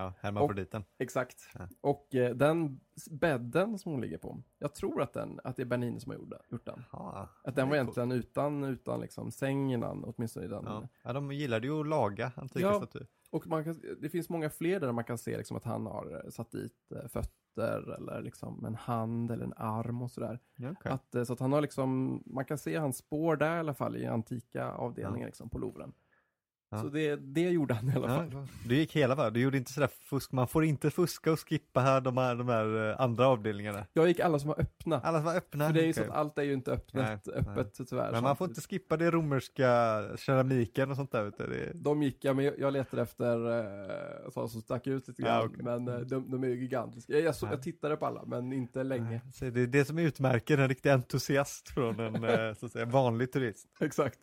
Ja, hermafroditen. Exakt. Ja. Och eh, den bädden som hon ligger på, jag tror att, den, att det är Bernini som har gjort den. Gjort den. Ja, Att den var egentligen utan, utan liksom säng innan, åtminstone i den. Ja. ja, de gillade ju att laga antika Ja. statyer. Och man kan, det finns många fler där man kan se liksom att han har eh, satt dit eh, fötter eller liksom en hand eller en arm och sådär. Okej. Att, eh, så att han har liksom, man kan se hans spår där i alla fall i antika avdelningen liksom, på Louvren. Ja. Så det, det gjorde han i alla fall. Ja, du gick hela vägen, du gjorde inte sådär fusk, man får inte fuska och skippa här de här, de här eh, andra avdelningarna. Jag gick alla som var öppna. Alla var öppna. För det är ju så okej. att allt är ju inte öppet, Nej, öppet tyvärr. Men man får inte skippa det romerska keramiken och sånt där vet är... De gick jag, men jag, jag letade efter uh, sådana som stack ut lite grann. Ja, okej. Men eh, de, de är ju gigantiska. Jag, jag, så, Ja. jag tittade på alla, men inte länge. Så det är det som utmärker en riktig entusiast från en eh, så att säga, vanlig turist. Exakt.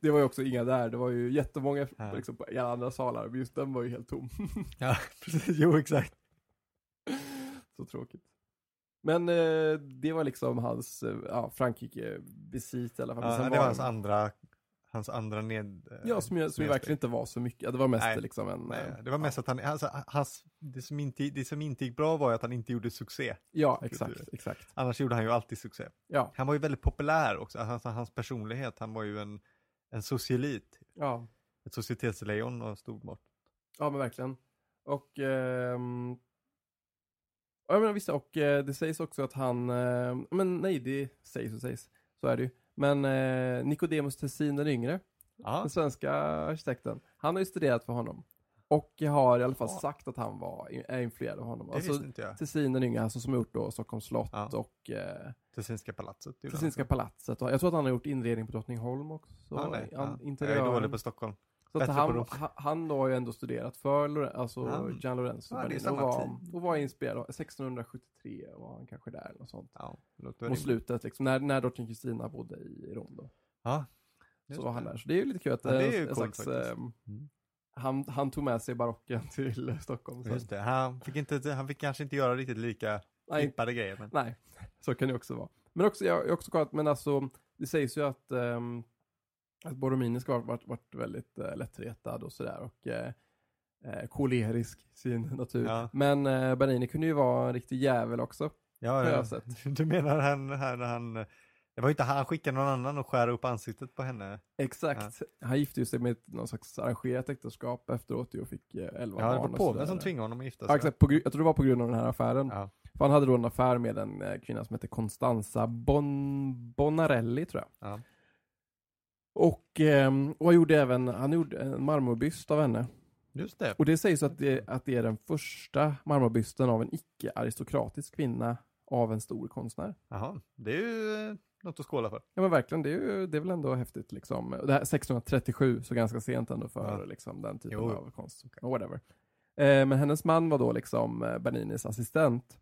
Det var ju också inga där. Det var ju jättemånga Ja. liksom, i alla andra salar, men just den var ju helt tom. Ja, precis. Jo, exakt. så tråkigt. Men eh, det var liksom hans eh, ja, Frankrike-visit i alla fall. Ja, det var han- hans andra, hans andra ned... eh, Ja, som, jag, som verkligen inte var så mycket. Det var mest Nej. liksom en... Nej, eh, det var mest att han, alltså, hans, det, som inte, det som inte gick bra var ju att han inte gjorde succé. Ja, exakt, exakt. Annars gjorde han ju alltid succé. Ja, Han var ju väldigt populär också, alltså, hans personlighet, han var ju en, en socialit. ja, Ett societetslejon och stort mått. ja men verkligen. Och... ehm, Ja men visst, och eh, det sägs också att han, eh, men nej det sägs och sägs, så är det ju. Men eh, Nicodemus Tessin den yngre, Ja, den svenska arkitekten, han har ju studerat för honom. Och har i alla fall Ja. sagt att han var, är influerad av honom. det Alltså visste inte jag. Tessin den yngre, alltså som har gjort då Stockholms slott Ja. och eh, Tessinska palatset. Tessinska palatset. Och jag tror att han har gjort inredning på Drottningholm också. Ja, nej, ja. Jag är dålig på Stockholm. Så att han, han då har ju ändå studerat för Lore- alltså Ja. Gian Lorenzo Ja, det och, var, och var inspirerad av 1673 var han kanske där eller något sånt. Ja, Mot rimligt. slutet liksom, när, när drottning Kristina bodde i Rom då. Ja. Så var han där. Så det är ju lite kul att Ja, det är eh, ju en coolt slags, ehm, Mm. han, han tog med sig barocken till Stockholm. sen. Just det, han fick, inte, han fick kanske inte göra riktigt lika flippade grejer. Men... Nej, så kan det också vara. Men också, jag jag har också kollat, men alltså, det sägs ju att, um, att Borromini ska ha varit, varit väldigt uh, lättretad och sådär och uh, uh, kolerisk i sin natur. Ja. Men uh, Bernini kunde ju vara en riktig jävel också, Ja, har ja. Du menar han, när han, det var inte han, han skickade någon annan och skär upp ansiktet på henne? Exakt. Han gifte ju sig med någon slags arrangerat äktenskap efteråt och fick uh, 11 Ja, det barn. var och påven sådär. som tvingade honom att gifta Ja, sig. exakt. På, jag tror det var på grund av den här affären. Ja. För han hade då en affär med en eh, kvinna som hette Constanza bon, Bonarelli tror jag. Och, ehm, och han gjorde även, han gjorde en marmorbyst av henne. Just det. Och det sägs att det, att det är den första marmorbysten av en icke-aristokratisk kvinna av en stor konstnär. Jaha, det är ju eh, något att skåla för. Ja men verkligen, det är, ju, det är väl ändå häftigt liksom. Det här 1637, så ganska sent ändå för Ja. liksom, den typen Jo. av konst. Whatever. Eh, men hennes man var då liksom eh, Berninis assistent.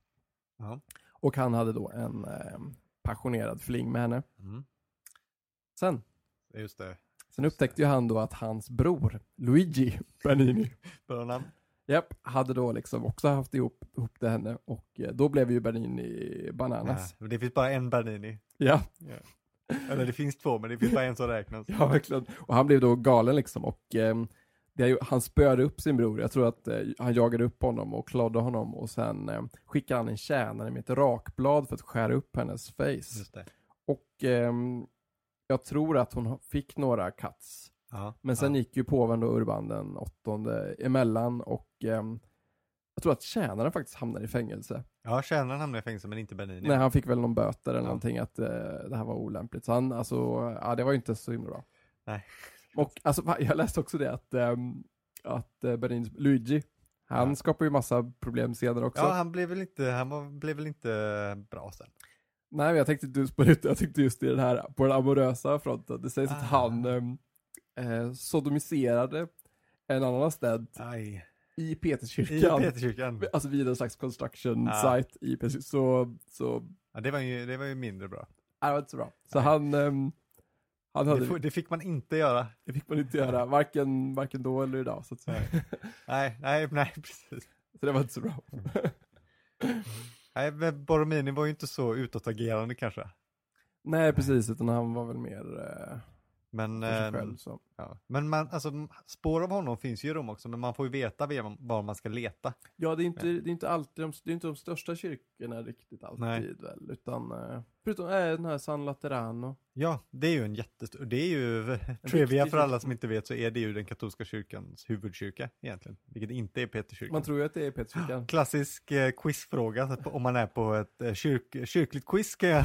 Ja. Och han hade då en eh, passionerad fling med henne. Mm. Sen, Just det. sen upptäckte ju han då att hans bror, Luigi Bernini, Bra. Japp, hade då liksom också haft ihop, ihop det henne och eh, då blev ju Bernini bananas. Ja, det finns bara en Bernini. Ja, Eller det finns två, men det finns bara en som räknas. ja verkligen. Och han blev då galen liksom och eh, det han spöade upp sin bror. Jag tror att eh, han jagade upp honom och klodde honom och sen eh, skickade han en tjänare med ett rakblad för att skära upp hennes face. Just det. Och ehm, jag tror att hon fick några cuts. Ja. Men sen ja. gick ju påven då Urban den åttonde emellan och ehm, jag tror att tjänaren faktiskt hamnade i fängelse. Ja, tjänaren hamnade i fängelse men inte Bernini. Nej, han fick väl någon böter eller Ja. någonting att eh, det här var olämpligt. Så han, alltså, ja det var ju inte så himla bra. Nej. Och alltså, jag läste också det att, um, att uh, Bernins Luigi, han Ja. skapar ju massa problem senare också. Ja, han blev väl inte, han var, blev väl inte bra sen. Nej, jag tänkte just på jag tänkte just i den här, på den amorösa fronten. Det sägs att Ah. han um, eh, sodomiserade en annan Aj. i I Peterskyrkan. Peterskyrkan. Alltså vid en slags construction Ja. site i Peterskyrkan. Så, så, Ja, det var ju, det var ju mindre bra. nej, det var inte så bra. Så Nej. han, um, han hade Det, får, det fick man inte göra. Det fick man inte göra, varken, varken då eller idag. Så, att säga. Nej, nej, nej, precis. så det var inte så bra. Nej, men Boromini var ju inte så utåtagerande kanske. Nej, precis, utan han var väl mer eh, men, ehm, själv. Ja. men man, alltså, spår av honom finns ju i Rom också, men man får ju veta var- man ska leta. Ja, det är inte, det är inte alltid de, det är inte de största kyrkorna riktigt alltid Nej. väl, utan eh, förutom eh, den här San Laterano. Ja, det är ju en jättestor, det är ju, trivia för alla som inte vet så är det ju den katolska kyrkans huvudkyrka egentligen, vilket inte är Peterskyrkan. Man tror ju att det är Peterskyrkan. Klassisk eh, quizfråga, om man är på ett eh, kyrk, kyrkligt quiz ska jag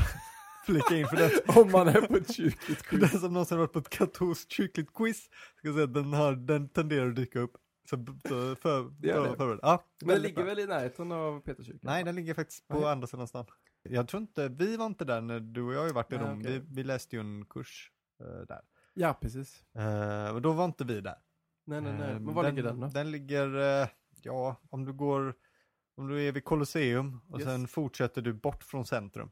flika in för det. Om man är på ett kyrkligt quiz. den som någonsin varit på ett katolskt kyrkligt quiz, ska säga den, har, den tenderar att dyka upp. Så, så för, Det för, ja, Men väldigt ligger bra. väl i närheten av Peterskyrkan? Nej, den ligger faktiskt på Nej. andra sidan stan. Jag tror inte, vi var inte där när du och jag har varit i Rom, okej. vi, vi läste ju en kurs eh, där. Ja, precis. Eh, och då var inte vi där. Nej, nej, nej. Eh, Men var ligger den då? Den ligger, eh, ja, om du går, om du är vid Colosseum och Yes. sen fortsätter du bort från centrum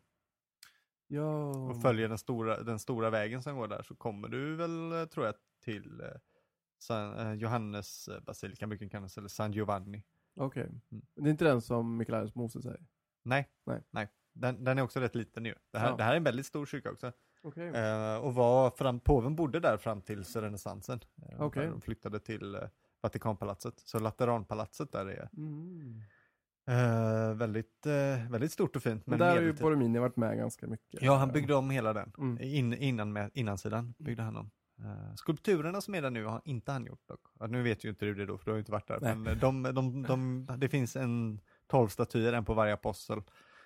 Ja. och följer den stora, den stora vägen som går där så kommer du väl, eh, tror jag, till eh, San, eh, Johannes basilikan, brukar den kallas, eller San Giovanni. Okej. Mm. Det är inte den som Mikael Mose säger? Nej, Nej. nej. Den, den är också rätt liten ju. Det här, Ja. det här är en väldigt stor kyrka också. Okej. Eh, och var fram, påven bodde där fram till renässansen. Eh, där De flyttade till eh, Vatikanpalatset. Så Lateranpalatset där är Mm. Eh, väldigt, eh, väldigt stort och fint. Men där har ju. Borromini varit med ganska mycket. Ja, han byggde om hela den. Mm. In, innan med, innansidan byggde han om. Eh, skulpturerna som är där nu har inte han gjort dock. Ja, nu vet ju inte du det då, för du har ju inte varit där. Nej. Men de, de, de, det finns en tolv statyer, en på varje apostel,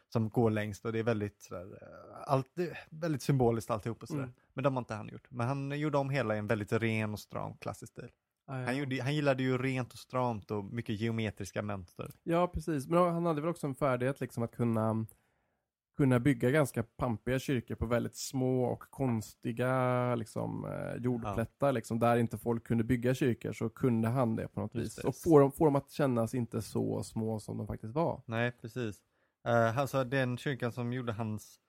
som går längst och det är väldigt, sådär, allt, väldigt symboliskt alltihop och sådär. Mm. Men de har inte han gjort. Men han gjorde om hela i en väldigt ren och stram klassisk stil. Ah, ja. Han, gjorde, han gillade ju rent och stramt och mycket geometriska mönster. Ja, precis. Men han hade väl också en färdighet liksom att kunna, kunna bygga ganska pampiga kyrkor på väldigt små och konstiga liksom, eh, jordplättar. Liksom, där inte folk kunde bygga kyrkor så kunde han det på något Just vis. Och få dem, få dem att kännas inte så små som de faktiskt var. Nej, precis. Uh, alltså den kyrkan som gjorde hans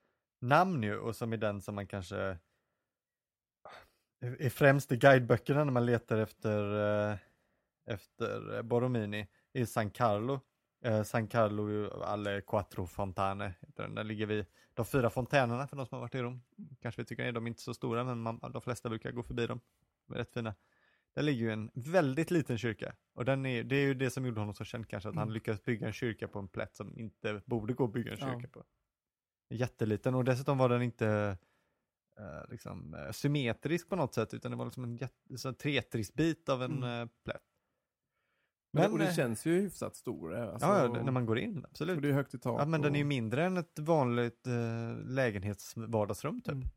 namn ju och som är den som man kanske är främst i guideböckerna när man letar efter, eh, efter Borromini är San Carlo. Uh, San Carlo alle quattro fontane. Där ligger vi, de fyra fontänerna för de som har varit i Rom. Kanske vi tycker det, de är inte så stora men man, de flesta brukar gå förbi dem. De är rätt fina. Där ligger ju en väldigt liten kyrka och den är, det är ju det som gjorde honom så känd kanske, att han Mm. lyckades bygga en kyrka på en plätt som inte borde gå att bygga en Ja. kyrka på. Jätteliten och dessutom var den inte eh, liksom, eh, symmetrisk på något sätt utan det var liksom en jätte, så Tetris-bit av en Mm. eh, plätt. Men, och det eh, känns ju hyfsat stor. eh, Alltså, ja, ja, när man går in, och absolut. det är högt i tak. Ja, men den är ju mindre än ett vanligt eh, lägenhetsvardagsrum typ. Mm.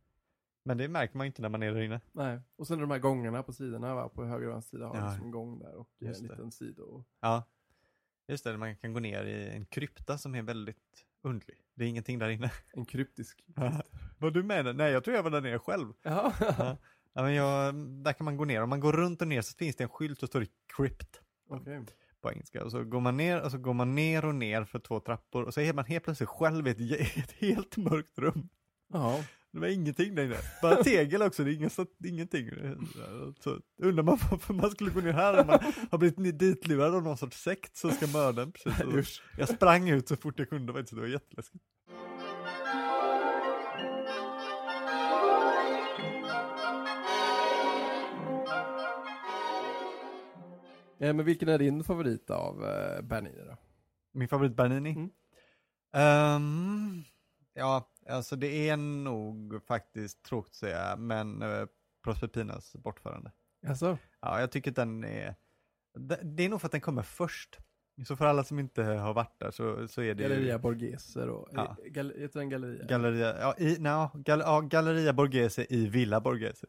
Men det märker man ju inte när man är där inne. Nej, och sen är de här gångarna på sidorna, va? på höger och vänster sida har Ja. liksom en gång där och en Just liten sido. Ja, just det, man kan gå ner i en krypta som är väldigt undlig. Det är ingenting där inne. En kryptisk. Vad du menar? Nej, jag tror jag var där nere själv. Ja. Ja. Ja, men jag, där kan man gå ner. Om man går runt och ner så finns det en skylt och står det crypt Okej. på engelska. Och så går man ner och så går man ner och ner för två trappor och så är man helt plötsligt själv i ett, i ett helt mörkt rum. Ja. Det var ingenting inne. Bara tegel också, det är ingen, så, ingenting. Så undrar man varför man skulle gå ner här om man har blivit ditlurad av någon sorts sekt som ska mörda en. Precis. Jag sprang ut så fort jag kunde, faktiskt. det var jätteläskigt. Eh, men vilken är din favorit av eh, Bernini då? Min favorit Bernini? Mm. Ehm, ja, alltså det är nog faktiskt tråkigt att säga, men uh, Proserpinas bortförande. Alltså? Ja, jag tycker att den är, det, är nog för att den kommer först. Så för alla som inte har varit där så, så är det Galleria ju Borghese då? Ja. Gal heter den Galleria? Galleria, ja, i, no, gal, ja, Galleria Borghese i Villa Borghese.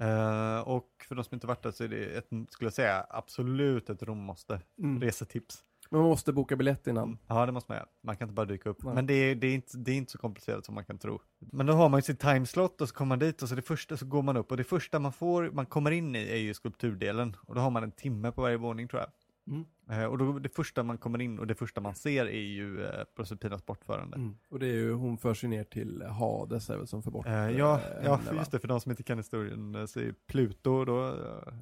Eh, och för de som inte varit där så är det, ett, skulle jag säga, absolut ett Rom-måste. mm. Resetips. Men man måste boka biljett innan. Ja, det måste man göra. Man kan inte bara dyka upp. Nej. Men det är, det, är inte, det är inte så komplicerat som man kan tro. Men då har man ju sin timeslot och så kommer man dit och så det första så går man upp och det första man får, man kommer in i är ju skulpturdelen och då har man en timme på varje våning tror jag. Mm. Eh, och då det första man kommer in och det första man ser är ju eh, Proserpinas bortförande. Mm. Och det är ju, hon förs ju ner till Hades är väl som för bort Eh, ja, eh, ja henne, just det, för de som inte kan historien eh, så är Pluto då. eh,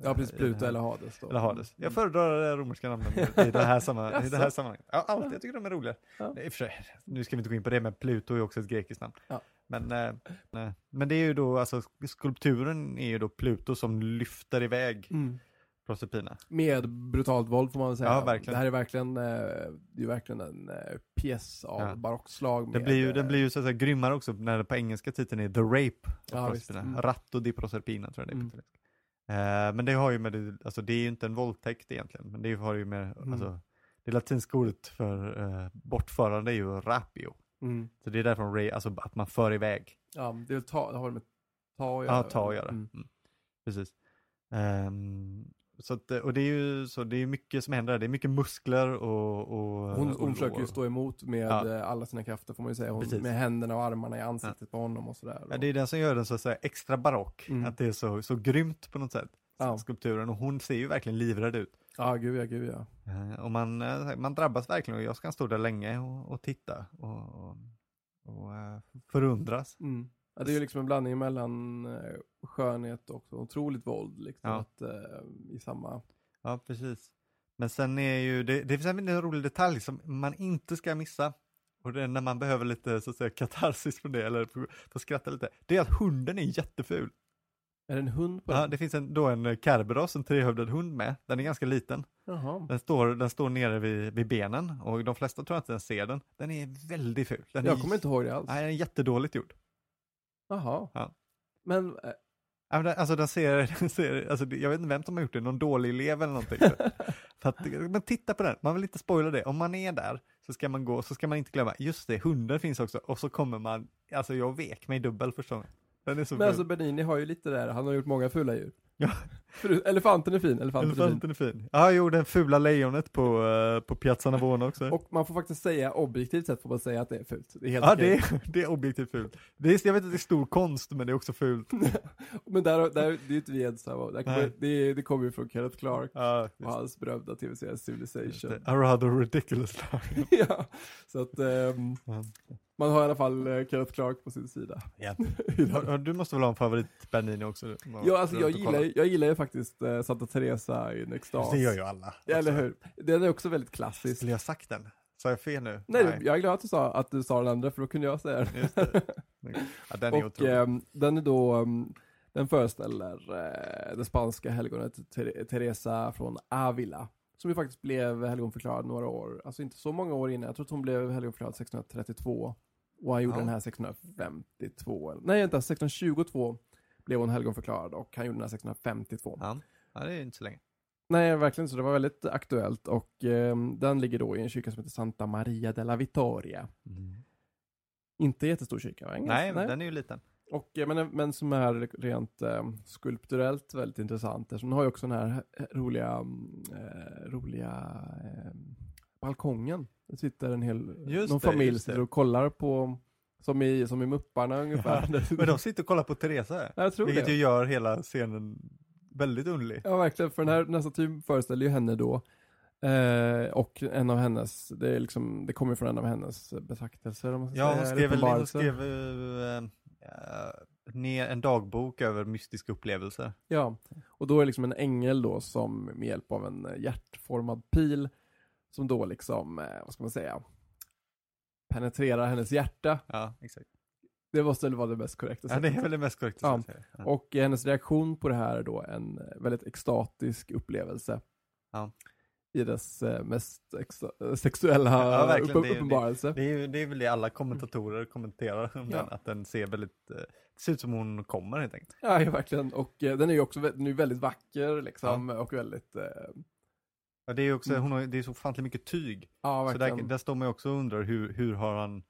Ja, precis. Pluto här- eller Hades då. Eller Hades. Jag Mm. föredrar det romerska namnen i det här, samma, i det här sammanhanget. Ja, alltid. Jag tycker de är roliga. Ja. Nej, för sig, nu ska vi inte gå in på det, men Pluto är också ett grekiskt namn. Ja. Men, eh, men det är ju då, alltså skulpturen är ju då Pluto som lyfter iväg Mm. Proserpina. Med brutalt våld får man väl säga. Ja, verkligen. Det här är verkligen, eh, det är verkligen en eh, pjäs av Ja. barockslag. Det blir ju, eh, den blir ju så att säga grymmare också när det på engelska titeln är The Rape visst. Proserpina. Mm. Ratto di Proserpina tror jag det är på Mm. italienska. Eh, men det har ju med det, alltså det är ju inte en våldtäkt egentligen, men det har ju med, Mm. alltså det latinska ordet för eh, bortförande är ju rapio. Mm. Så det är därifrån Ray, alltså att man för iväg. Ja, det, ta, det har med ta att Ja, ta och göra. Mm. Mm. Precis. Ehm, så att, och det är ju så, det är mycket som händer. Det är mycket muskler och... och Hon, och, hon försöker ju och- stå emot med Ja. eh, alla sina krafter får man ju säga. Hon, med händerna och armarna i ansiktet på honom och sådär. Ja, det är den som gör den så att säga extra barock. Mm. Att det är så, så grymt på något sätt. Ja. Skulpturen. Och hon ser ju verkligen livrädd ut. Ja, gud ja, gud ja. Eh, och man, eh, man drabbas verkligen och jag ska stå där länge och, och titta och, och, och eh, förundras. Mm. Ja. Det är ju liksom en blandning mellan eh, skönhet och otroligt våld liksom. Ja. Att, eh, I samma... Ja, precis. Men sen är ju, det, det finns en rolig detalj som man inte ska missa. Och det är när man behöver lite så att säga katarsis från det, eller få få skratta lite, det är att hunden är jätteful. Är det en hund på Ja, den? det finns en, då en Kerberos, en trehövdad hund med. Den är ganska liten. Jaha. Den står, den står nere vid, vid benen och de flesta tror inte ens ser den. Den är väldigt ful. Den Jag är, kommer inte ihåg det alls. Nej, den är jättedåligt gjord. Jaha. Ja. Men, eh, Alltså den ser, den ser alltså, jag vet inte vem som har gjort det, någon dålig elev eller någonting. För att, men titta på den, man vill inte spoila det. Om man är där så ska man gå, så ska man inte glömma, just det, hundar finns också. Och så kommer man, alltså jag vek mig dubbel första gången. Den är så men ful. alltså Bernini har ju lite där, han har gjort många fula djur. Ja. Elefanten är fin, elefanten, är fin. Elefanten är fin. Ja, jo, den fula lejonet på, uh, på Piazza Navona också. Och man får faktiskt säga, objektivt sett får man säga att det är fult. Det är helt ja, det är, det är objektivt fult. Det är, jag vet att det är stor konst, men det är också fult. Men där, där det är ju inte vi ensamma. Där kommer, det, det kommer ju från Kenneth Clark Ja, och hans berömda tv-serie Civilization. A rather ridiculous ja, så att Ja. Man har i alla fall eh, Kenneth Clark på sin sida. Ja, Du måste väl ha en favorit Bernini också? Ja, alltså jag gillar, jag gillar ju faktiskt eh, Santa Teresa in extas. Det gör ju alla. Ja, eller hur? Den är också väldigt klassisk. Skulle jag sagt den? Sa jag fel nu? Nej, jag är glad att du sa att du sa den andra, för då kunde jag säga den. Just det. Ja, den är Och otrolig. ehm, den är då, ehm, den föreställer eh, det spanska helgonet Ter- Teresa från Avila. Som ju faktiskt blev helgonförklarad några år, alltså inte så många år innan. Jag tror att hon blev helgonförklarad 1632. Och han gjorde Ja. den här 1652. eller- Nej, inte 1622 blev hon helgonförklarad och han gjorde den här 1652. ja. ja, det är inte så länge. Nej, verkligen så. Det var väldigt aktuellt och ehm, den ligger då i en kyrka som heter Santa Maria della Vittoria. Inte jättestor kyrka, va? Nej, men den är ju liten. Och, eh, men, men som är rent eh, skulpturellt väldigt intressant. Den har ju också den här eh, roliga, mm, eh, roliga eh, balkongen. Det sitter en hel, Just någon det, familj sitter och kollar på, som i, som i Mupparna ungefär. Men de sitter och kollar på Teresa, jag tror vilket det. ju gör hela scenen väldigt underlig. Ja, verkligen. För den här, den här statyn föreställer ju henne då. Eh, och en av hennes, det, är liksom, det kommer från en av hennes betraktelser om man ska Ja, säga. hon skrev, väl, hon skrev eh, eh, ner en dagbok över mystiska upplevelser. Ja, och då är det liksom en ängel då som med hjälp av en hjärtformad pil som då liksom, eh, vad ska man säga, penetrerar hennes hjärta. Ja, exakt. Det måste väl vara det mest korrekta Ja, det sättet. är väl det mest korrekta Ja. sättet. Ja. Och eh, hennes reaktion på det här är då en eh, väldigt extatisk upplevelse. Ja. I dess mest sexuella Ja, verkligen. upp- Det är- uppenbarelse. Det är, ju- det är väl det alla kommentatorer kommenterar om Ja. den, att den ser väldigt, det ser ut som hon kommer helt enkelt. Ja, ja, verkligen. Och den är ju också den är väldigt vacker liksom och väldigt, eh, Ja, det är också, Mm. hon har, det är så ofantligt mycket tyg. ja Så där, där står man ju också och undrar hur, hur har han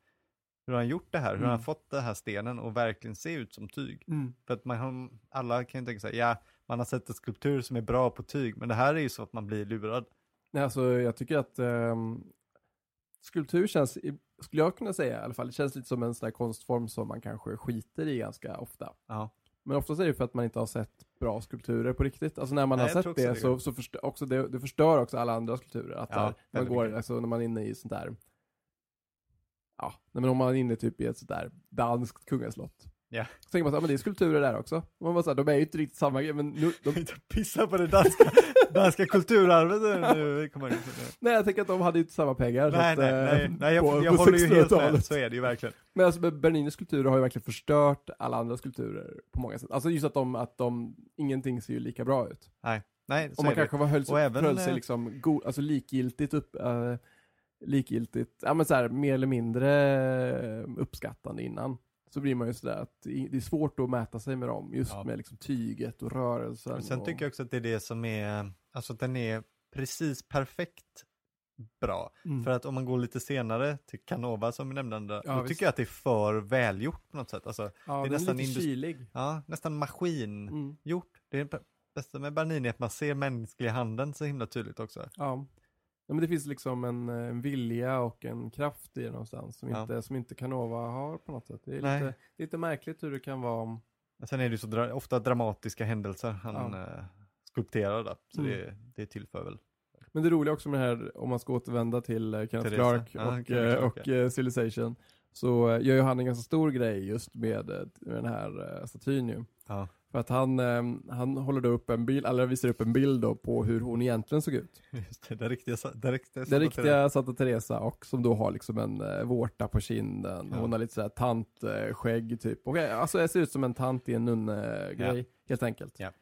hur har han gjort det här? Hur har Mm. han fått den här stenen och verkligen se ut som tyg? Mm. För att man alla kan ju tänka sig, ja, man har sett en skulptur som är bra på tyg, men det här är ju så att man blir lurad. Nej, alltså jag tycker att ehm, skulptur känns, skulle jag kunna säga i alla fall, det känns lite som en sån där konstform som man kanske skiter i ganska ofta. Ja. Men oftast är det för att man inte har sett bra skulpturer på riktigt. Alltså när man Nej, har sett det, det. så, så förstör, också det, det förstör också alla andra skulpturer. Att Ja, där, man går, alltså när man är inne i sånt där, ja, men om man är inne typ i ett sånt där danskt kungaslott. Ja. Så tänker man så här, men det är skulpturer där också. Man bara så här, de är ju inte riktigt samma grej, men nu, de, pissa på det danska, danska kulturarvet nu. inte ihåg. nej jag tänker att de hade inte samma pengar. Nej, att, nej, eh, nej, nej, jag, på- jag på håller ju helt 1600-talet. med, så är det ju verkligen. Men alltså Berninis skulpturer har ju verkligen förstört alla andra skulpturer på många sätt. Alltså just att de, att de, ingenting ser ju lika bra ut. Nej, så Och man är det. kanske var höll, Och även, höll sig eh, liksom go, alltså likgiltigt upp, eh, likgiltigt, ja men så här, mer eller mindre uppskattande innan. Så blir man ju sådär att det är svårt att mäta sig med dem, just Ja. med liksom tyget och rörelsen. Men sen och, tycker jag också att det är det som är, alltså att den är precis perfekt bra. mm. För att om man går lite senare till Canova som vi nämnde, Ja, då visst. tycker jag att det är för välgjort på något sätt. Alltså, ja, det är nästan lite kylig. ja, nästan maskin Mm. Det är bästa med Bernini att man ser mänskliga handen så himla tydligt också. Ja. Ja, men det finns liksom en, eh, en vilja och en kraft i det någonstans som, Ja. inte, som inte Canova har på något sätt. Det är Nej. lite, det är lite märkligt hur det kan vara sen är det ju så dra- ofta dramatiska händelser han Ja. eh, skulpterar där. Så Mm. det, det tillför väl. Men det roliga också med det här, om man ska återvända till eh, Kenneth Teresa. Clark och, Kenneth eh, Clark, och eh, Civilization, så eh, gör ju han en ganska stor grej just med, eh, med den här eh, statyn ju. Ja. För att han, eh, han håller då upp en bild, eller visar upp en bild då på hur hon egentligen såg ut. Just det, det riktiga, det riktiga, Den riktiga Santa Teresa och som då har liksom en eh, vårta på kinden. Ja. Hon har lite sådär tantskägg typ. Och, eh, alltså det ser ut som en tant i en nunnegrej helt enkelt. Ja.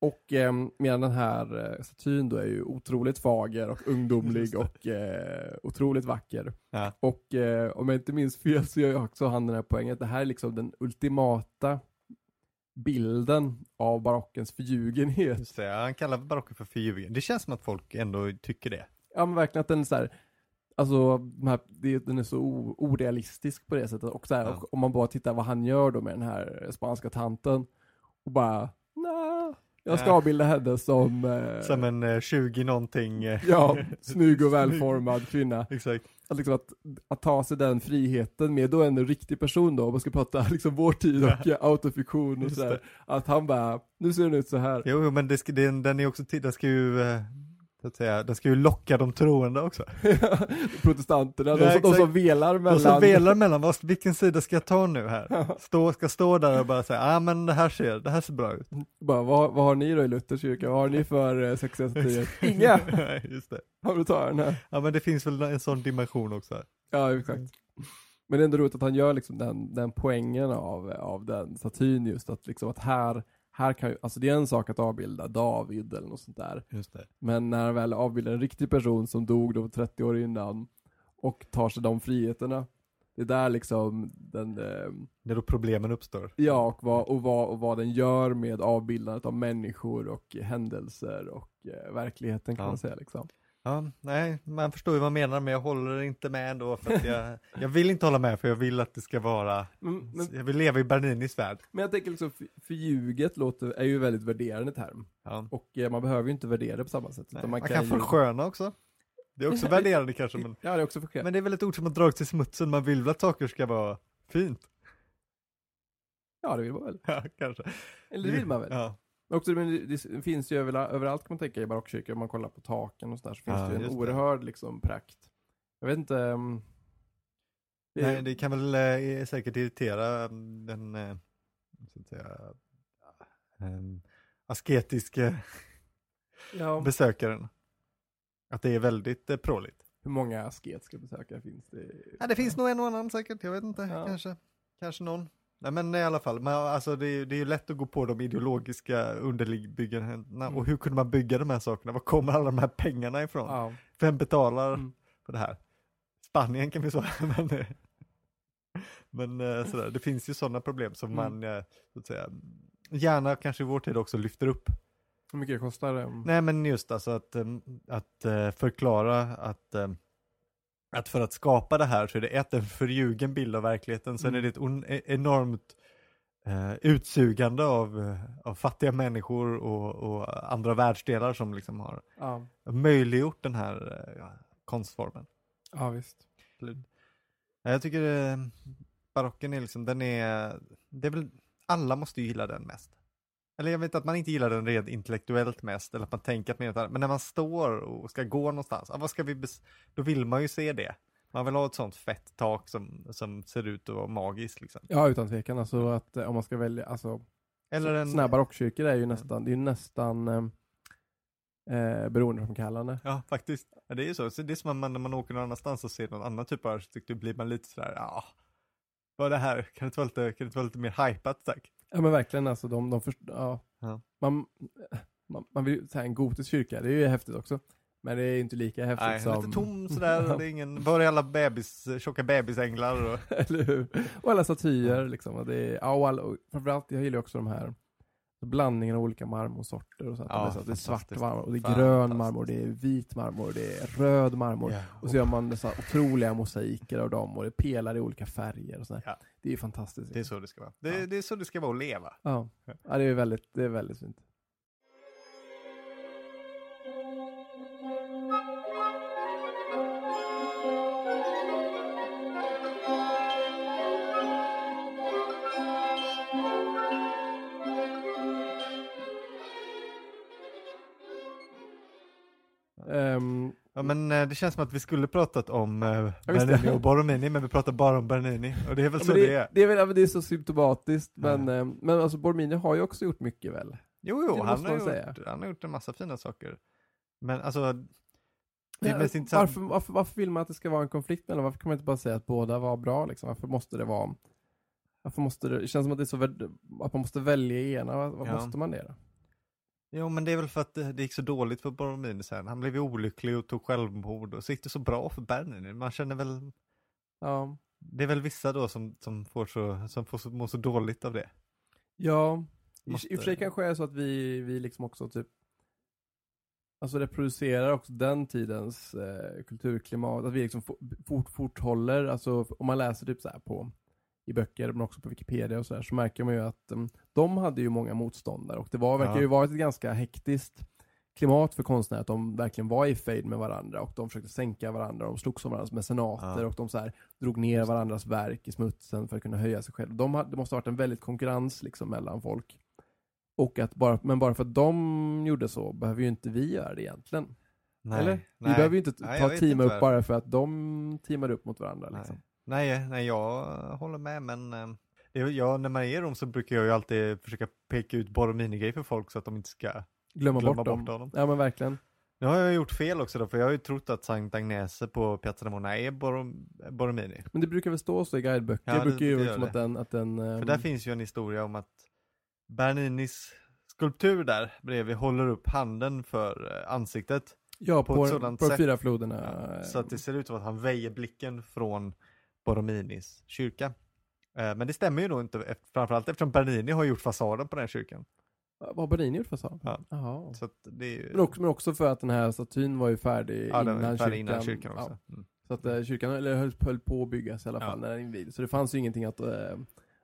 Och eh, medan den här eh, statyn då är ju otroligt fager och ungdomlig och eh, otroligt vacker. Ja. Och eh, om jag inte minns fel så gör ju också han den här poängen att det här är liksom den ultimata bilden av barockens förljugenhet. Just det, han kallar barocken för förljugen. Det känns som att folk ändå tycker det. Ja men verkligen att den är så här, alltså de här, den är så orealistisk på det sättet. Och, så här, Ja. och om man bara tittar vad han gör då med den här spanska tanten och bara, nej, jag ska avbilda henne som, eh, Som en eh, 20 någonting. eh, ja, snygg och välformad kvinna. Exakt. Att, liksom att, att ta sig den friheten med då en riktig person då, om man ska prata liksom vår tid och eh, autofiktion och sådär. Att han bara, nu ser den ut så här. Jo, men det ska, den, den är också den ska ju, eh, så att säga, den ska ju locka de troende också. Protestanterna, Ja, de, som, de som velar mellan. De som velar mellan, vad, vilken sida ska jag ta nu här? Stå, ska stå där och bara säga, ja ah, men det här ser, det här ser bra ut. Bara, vad, vad har ni då i Luthers kyrka? Vad har ni för eh, sexiga statyer? Inga! Nej, Just det. Ja, du tar den här. Ja men det finns väl en sån dimension också. Ja, exakt. Men det är ändå roligt att han gör liksom den, den poängen av, av den statyn just att liksom att här, här kan ju, alltså det är en sak att avbilda David eller något sånt där. Men när han väl avbildar en riktig person som dog då 30 år innan och tar sig de friheterna. Det är där liksom den, eh, Det är då problemen uppstår. ja och vad, och, vad, och vad den gör med avbildandet av människor och händelser och eh, verkligheten kan Ja. man säga liksom. Ja, nej, man förstår ju vad man menar men jag håller inte med ändå för att jag, jag vill inte hålla med för jag vill att det ska vara, Men, men, jag vill leva i Berninis värld. men jag tänker liksom, för- förljuget låter, är ju väldigt värderande term. Ja. Och eh, man behöver ju inte värdera det på samma sätt. Nej, man, man, kan ju... försköna också. Det är också värderande kanske men, Ja, det är också förskönt. men det är väl ett ord som har dragits i smutsen, man vill väl att saker ska vara fint. Ja, det vill man väl. Ja, kanske. Eller det vill man väl. Ja, Också, men det, finns ju överallt kan man tänka i barockkyrkor, om man kollar på taken och sådär, så finns Ja, det ju en oerhörd liksom prakt. Jag vet inte, um, det, Nej, det kan väl eh, säkert irritera mm, den, eh, så att säga, um, asketiske ja, besökaren. Att det är väldigt eh, pråligt. hur många asketiska besökare finns det? Ja, det finns nog en och annan säkert, jag vet inte, Ja. kanske, kanske någon. Nej men i alla fall, men, alltså, det, är, det är ju lätt att gå på de ideologiska underligbyggena. Mm. Och hur kunde man bygga de här sakerna? Var kommer alla de här pengarna ifrån? Ja. Vem betalar Mm. för det här? Spanien kan vi säga, men, eh, men eh, sådär, det finns ju sådana problem som Mm. man eh, så att säga, gärna kanske i vår tid också lyfter upp. Hur mycket kostar det? Nej men just alltså att, em, att eh, förklara att, att för att skapa det här så är det ett en förljugen bild av verkligheten, sen Mm. är det ett e- enormt eh, utsugande av, eh, av fattiga människor och, och andra världsdelar som liksom har Ja, möjliggjort den här eh, konstformen. ja visst. Ja, Jag tycker eh, barocken är liksom, den är, det är väl, alla måste ju gilla den mest. Eller jag vet att man inte gillar den rent intellektuellt mest, eller att man tänker att man den, men när man står och ska gå någonstans, ah, vad ska vi då vill man ju se det. Man vill ha ett sånt fett tak som, som ser ut att vara magiskt liksom. Ja, utan tvekan. Alltså att eh, om man ska välja, alltså Eller en, sådana här barockkyrkor är ju nästan, det är ju nästan eh, eh, beroendeframkallande. ja faktiskt, ja, det är ju så. så det är som att man, när man åker någon annanstans och ser någon annan typ av arkitektur blir man lite sådär, ja, vad är det här, kan det inte vara lite, kan det inte vara lite mer hypat tack? Ja men verkligen alltså, de, de först, ja. Ja. Man, man, man vill ju säga en gotisk kyrka, det är ju häftigt också. Men det är inte lika häftigt Nej, som... lite tom sådär, och det är ingen, var är alla bebis, tjocka bebisänglar och... Eller hur? Och alla statyer liksom. Och det är, ja, och, alla, och framförallt, jag gillar också de här blandningen av olika marmorsorter och sånt. Ja, det är, så, att det är svart marmor, och det är grön marmor, det är vit marmor, det är röd marmor. Och så gör man dessa otroliga mosaiker av dem och det är pelare i olika färger och sådär. Ja. Det är ju fantastiskt. Det är så det ska vara. Det, Ja. det är så det ska vara att leva. Ja. ja, det är väldigt, det är väldigt fint. Ja, men eh, det känns som att vi skulle pratat om eh. Bernini och Borromini, men vi pratar bara om Bernini. Och det är väl Ja, så det, det, är. det är väl ja, det är så symptomatiskt, men, eh, men alltså Bormini har ju också gjort mycket väl. Jo, jo, han har, gjort, han har gjort en massa fina saker. Men alltså, Ja, intressant. varför, varför, varför vill man att det ska vara en konflikt mellan? Varför kan man inte bara säga att båda var bra liksom? Varför måste det vara varför måste det, det känns som att det är så att man måste välja ena, vad Ja. måste man det då? Jo, men det är väl för att det, det gick så dåligt för Borromini sen. Han blev ju olycklig och tog självmord och så gick det så bra för Bernini. Man känner väl, Ja, det är väl vissa då som, som får så, som får så, mår så dåligt av det. ja Måste- i och för sig kanske är så att vi, vi liksom också typ Alltså reproducerar också den tidens eh, kulturklimat, att vi liksom fort, fort, forthåller, alltså om man läser typ så här på i böcker men också på Wikipedia och så här, så märker man ju att um, de hade ju många motståndare och det var, verkar Ja. ju varit ett ganska hektiskt klimat för konstnärer, att de verkligen var i fejd med varandra och de försökte sänka varandra, de slogs om varandras mecenater Ja. och de så här, drog ner varandras verk i smutsen för att kunna höja sig själva. De hade, det måste ha varit en väldigt konkurrens liksom mellan folk. Och att bara, men bara för att de gjorde så behöver ju inte vi göra det egentligen. Nej, Eller? nej. Vi behöver ju inte Nej, ta vet teama upp bara för att de teamade upp mot varandra. Liksom. Nej. Nej, jag håller med, men eh, ja, när man är i Rom så brukar jag ju alltid försöka peka ut Borromini-grejer för folk så att de inte ska Glömma, glömma bort, bort, dem. Ja men verkligen. Nu har jag gjort fel också då, för jag har ju trott att Sankt Agnese på Piazza de Mona är Borom, Borromini. Men det brukar väl stå så i guideböcker, Ja, det brukar ju liksom att den, att den För ehm, där finns ju en historia om att Berninis skulptur där bredvid håller upp handen för eh, ansiktet. ja, på på, på, fyra floderna. Ja, så att det ser ut som att han väjer blicken från Borrominis kyrka. Eh, Men det stämmer ju då inte, framförallt eftersom Bernini har gjort fasaden på den här kyrkan. Vad har Bernini gjort fasad? Ja. Jaha. Så ju... Men också, men också för att den här statyn var ju färdig ja, innan, färdig kyrkan. innan kyrkan också. Ja, Mm. så att eh, kyrkan eller höll, höll på att byggas i alla fall när den invigdes. Så det fanns ju ingenting att, eh,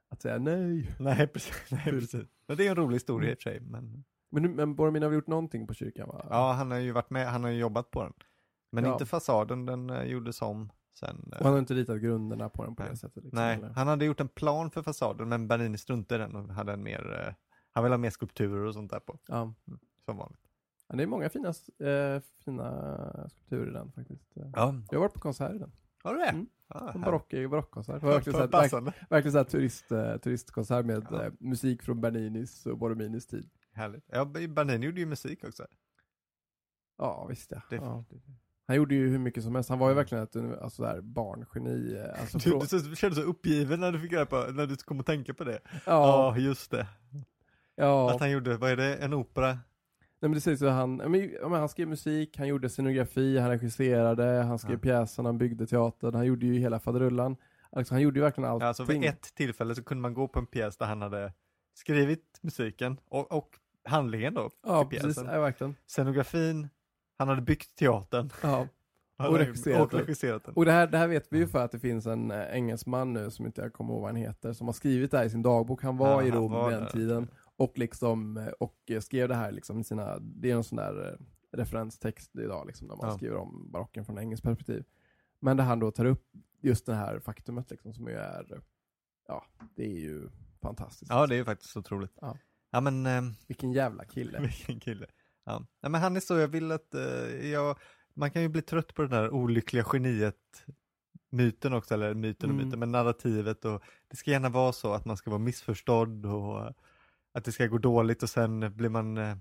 att säga nej. Nej, precis. Nej, precis. Men det är en rolig historia i och för sig. Men... Men, men Boromir har väl gjort någonting på kyrkan va? Ja, han har ju varit med, han har ju jobbat på den. Men inte fasaden, den gjordes om sen. eh, Och han har inte ritat grunderna på den på Nej. det sättet. Liksom, Nej, eller? han hade gjort en plan för fasaden, men Bernini struntade i den och hade en mer, eh, han ville ha mer skulpturer och sånt där på, Ja. som vanligt. Ja, det är många fina, eh, fina skulpturer i den faktiskt. Eh, Ja, Jag har varit på konsert i den. har du det? Mm. Här. barock, barockkonsert. Verkligen såhär, verk, Passande. verkligen såhär turist, eh, turistkonsert med Ja. eh, musik från Berninis och Borominis tid. Härligt. Ja, Bernini gjorde ju musik också. Ja, visst ja. Det, ja. Han gjorde ju hur mycket som helst. Han var ju Mm. verkligen ett alltså, där, barngeni. eh, Alltså, Du, frå- du, så- kände så uppgiven när du fick reda på, när du kom att tänka på det. ja, Ja, just det. ja. Att han gjorde, vad är det, en opera? Nej, men det sägs att han, ja, men, ja, men han skrev musik, han gjorde scenografi, han regisserade, han skrev Ja. pjäsen, han byggde teatern, han gjorde ju hela faderullan. Alltså, han gjorde ju verkligen allting. Alltså vid ett tillfälle så kunde man gå på en pjäs där han hade skrivit musiken och, och handlingen då ja, precis. Ja, verkligen. Scenografin, han hade byggt teatern. Ja. Och regisserat och regisserat den. Och det här, det här vet vi ju för att det finns en eh, engelsman nu som inte jag kommer ihåg vad han heter, som har skrivit det här i sin dagbok. Han var Ja, i han Rom var vid den där. tiden och liksom, eh, och skrev det här liksom i sina, det är en sån där eh, referenstext idag liksom, där man Ja. skriver om barocken från engelskt perspektiv. Men där han då tar upp just det här faktumet liksom som ju är, ja, det är ju fantastiskt. Ja, det är ju faktiskt otroligt. Ja. Ja, men eh, Vilken jävla kille. vilken kille. Ja. ja, men han är så, jag vill att, eh, jag, man kan ju bli trött på den där olyckliga geniet myten också, eller myten och Mm. myten, men narrativet och det ska gärna vara så att man ska vara missförstådd och att det ska gå dåligt och sen blir man, eh,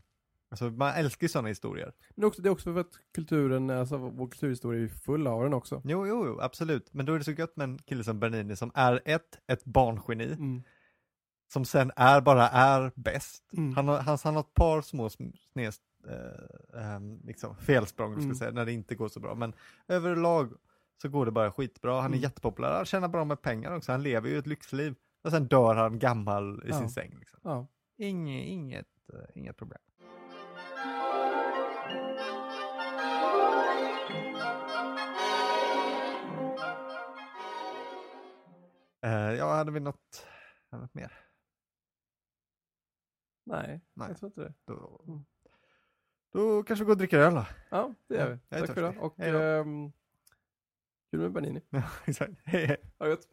alltså man älskar ju sådana historier. Men också, det är också för att kulturen, alltså vår kulturhistoria är full av den också. Jo, jo, jo, absolut, men då är det så gött med en kille som Bernini som är ett, ett barngeni, Mm. som sen är, bara är bäst. Mm. Han har, han, han har ett par små sm- snes, eh, ehm, liksom felsprång, ska Mm. jag säga, när det inte går så bra. Men överlag så går det bara skitbra. Han är Mm. jättepopulär, han tjänar bra med pengar också. Han lever ju ett lyxliv. Och sen dör han gammal i Ja. sin säng. Liksom. Ja. Inge, inget, eh, inget problem. Uh, ja, hade vi något, något mer? Nej, Nej. jag tror inte det. Då, Mm. Då kanske vi går och dricker öl då. Ja, det gör vi. Jag är Tack för törstig. Och Hej då. ehm, kul med Bernini. Ja, exakt. Hej, hej. Ha det gott.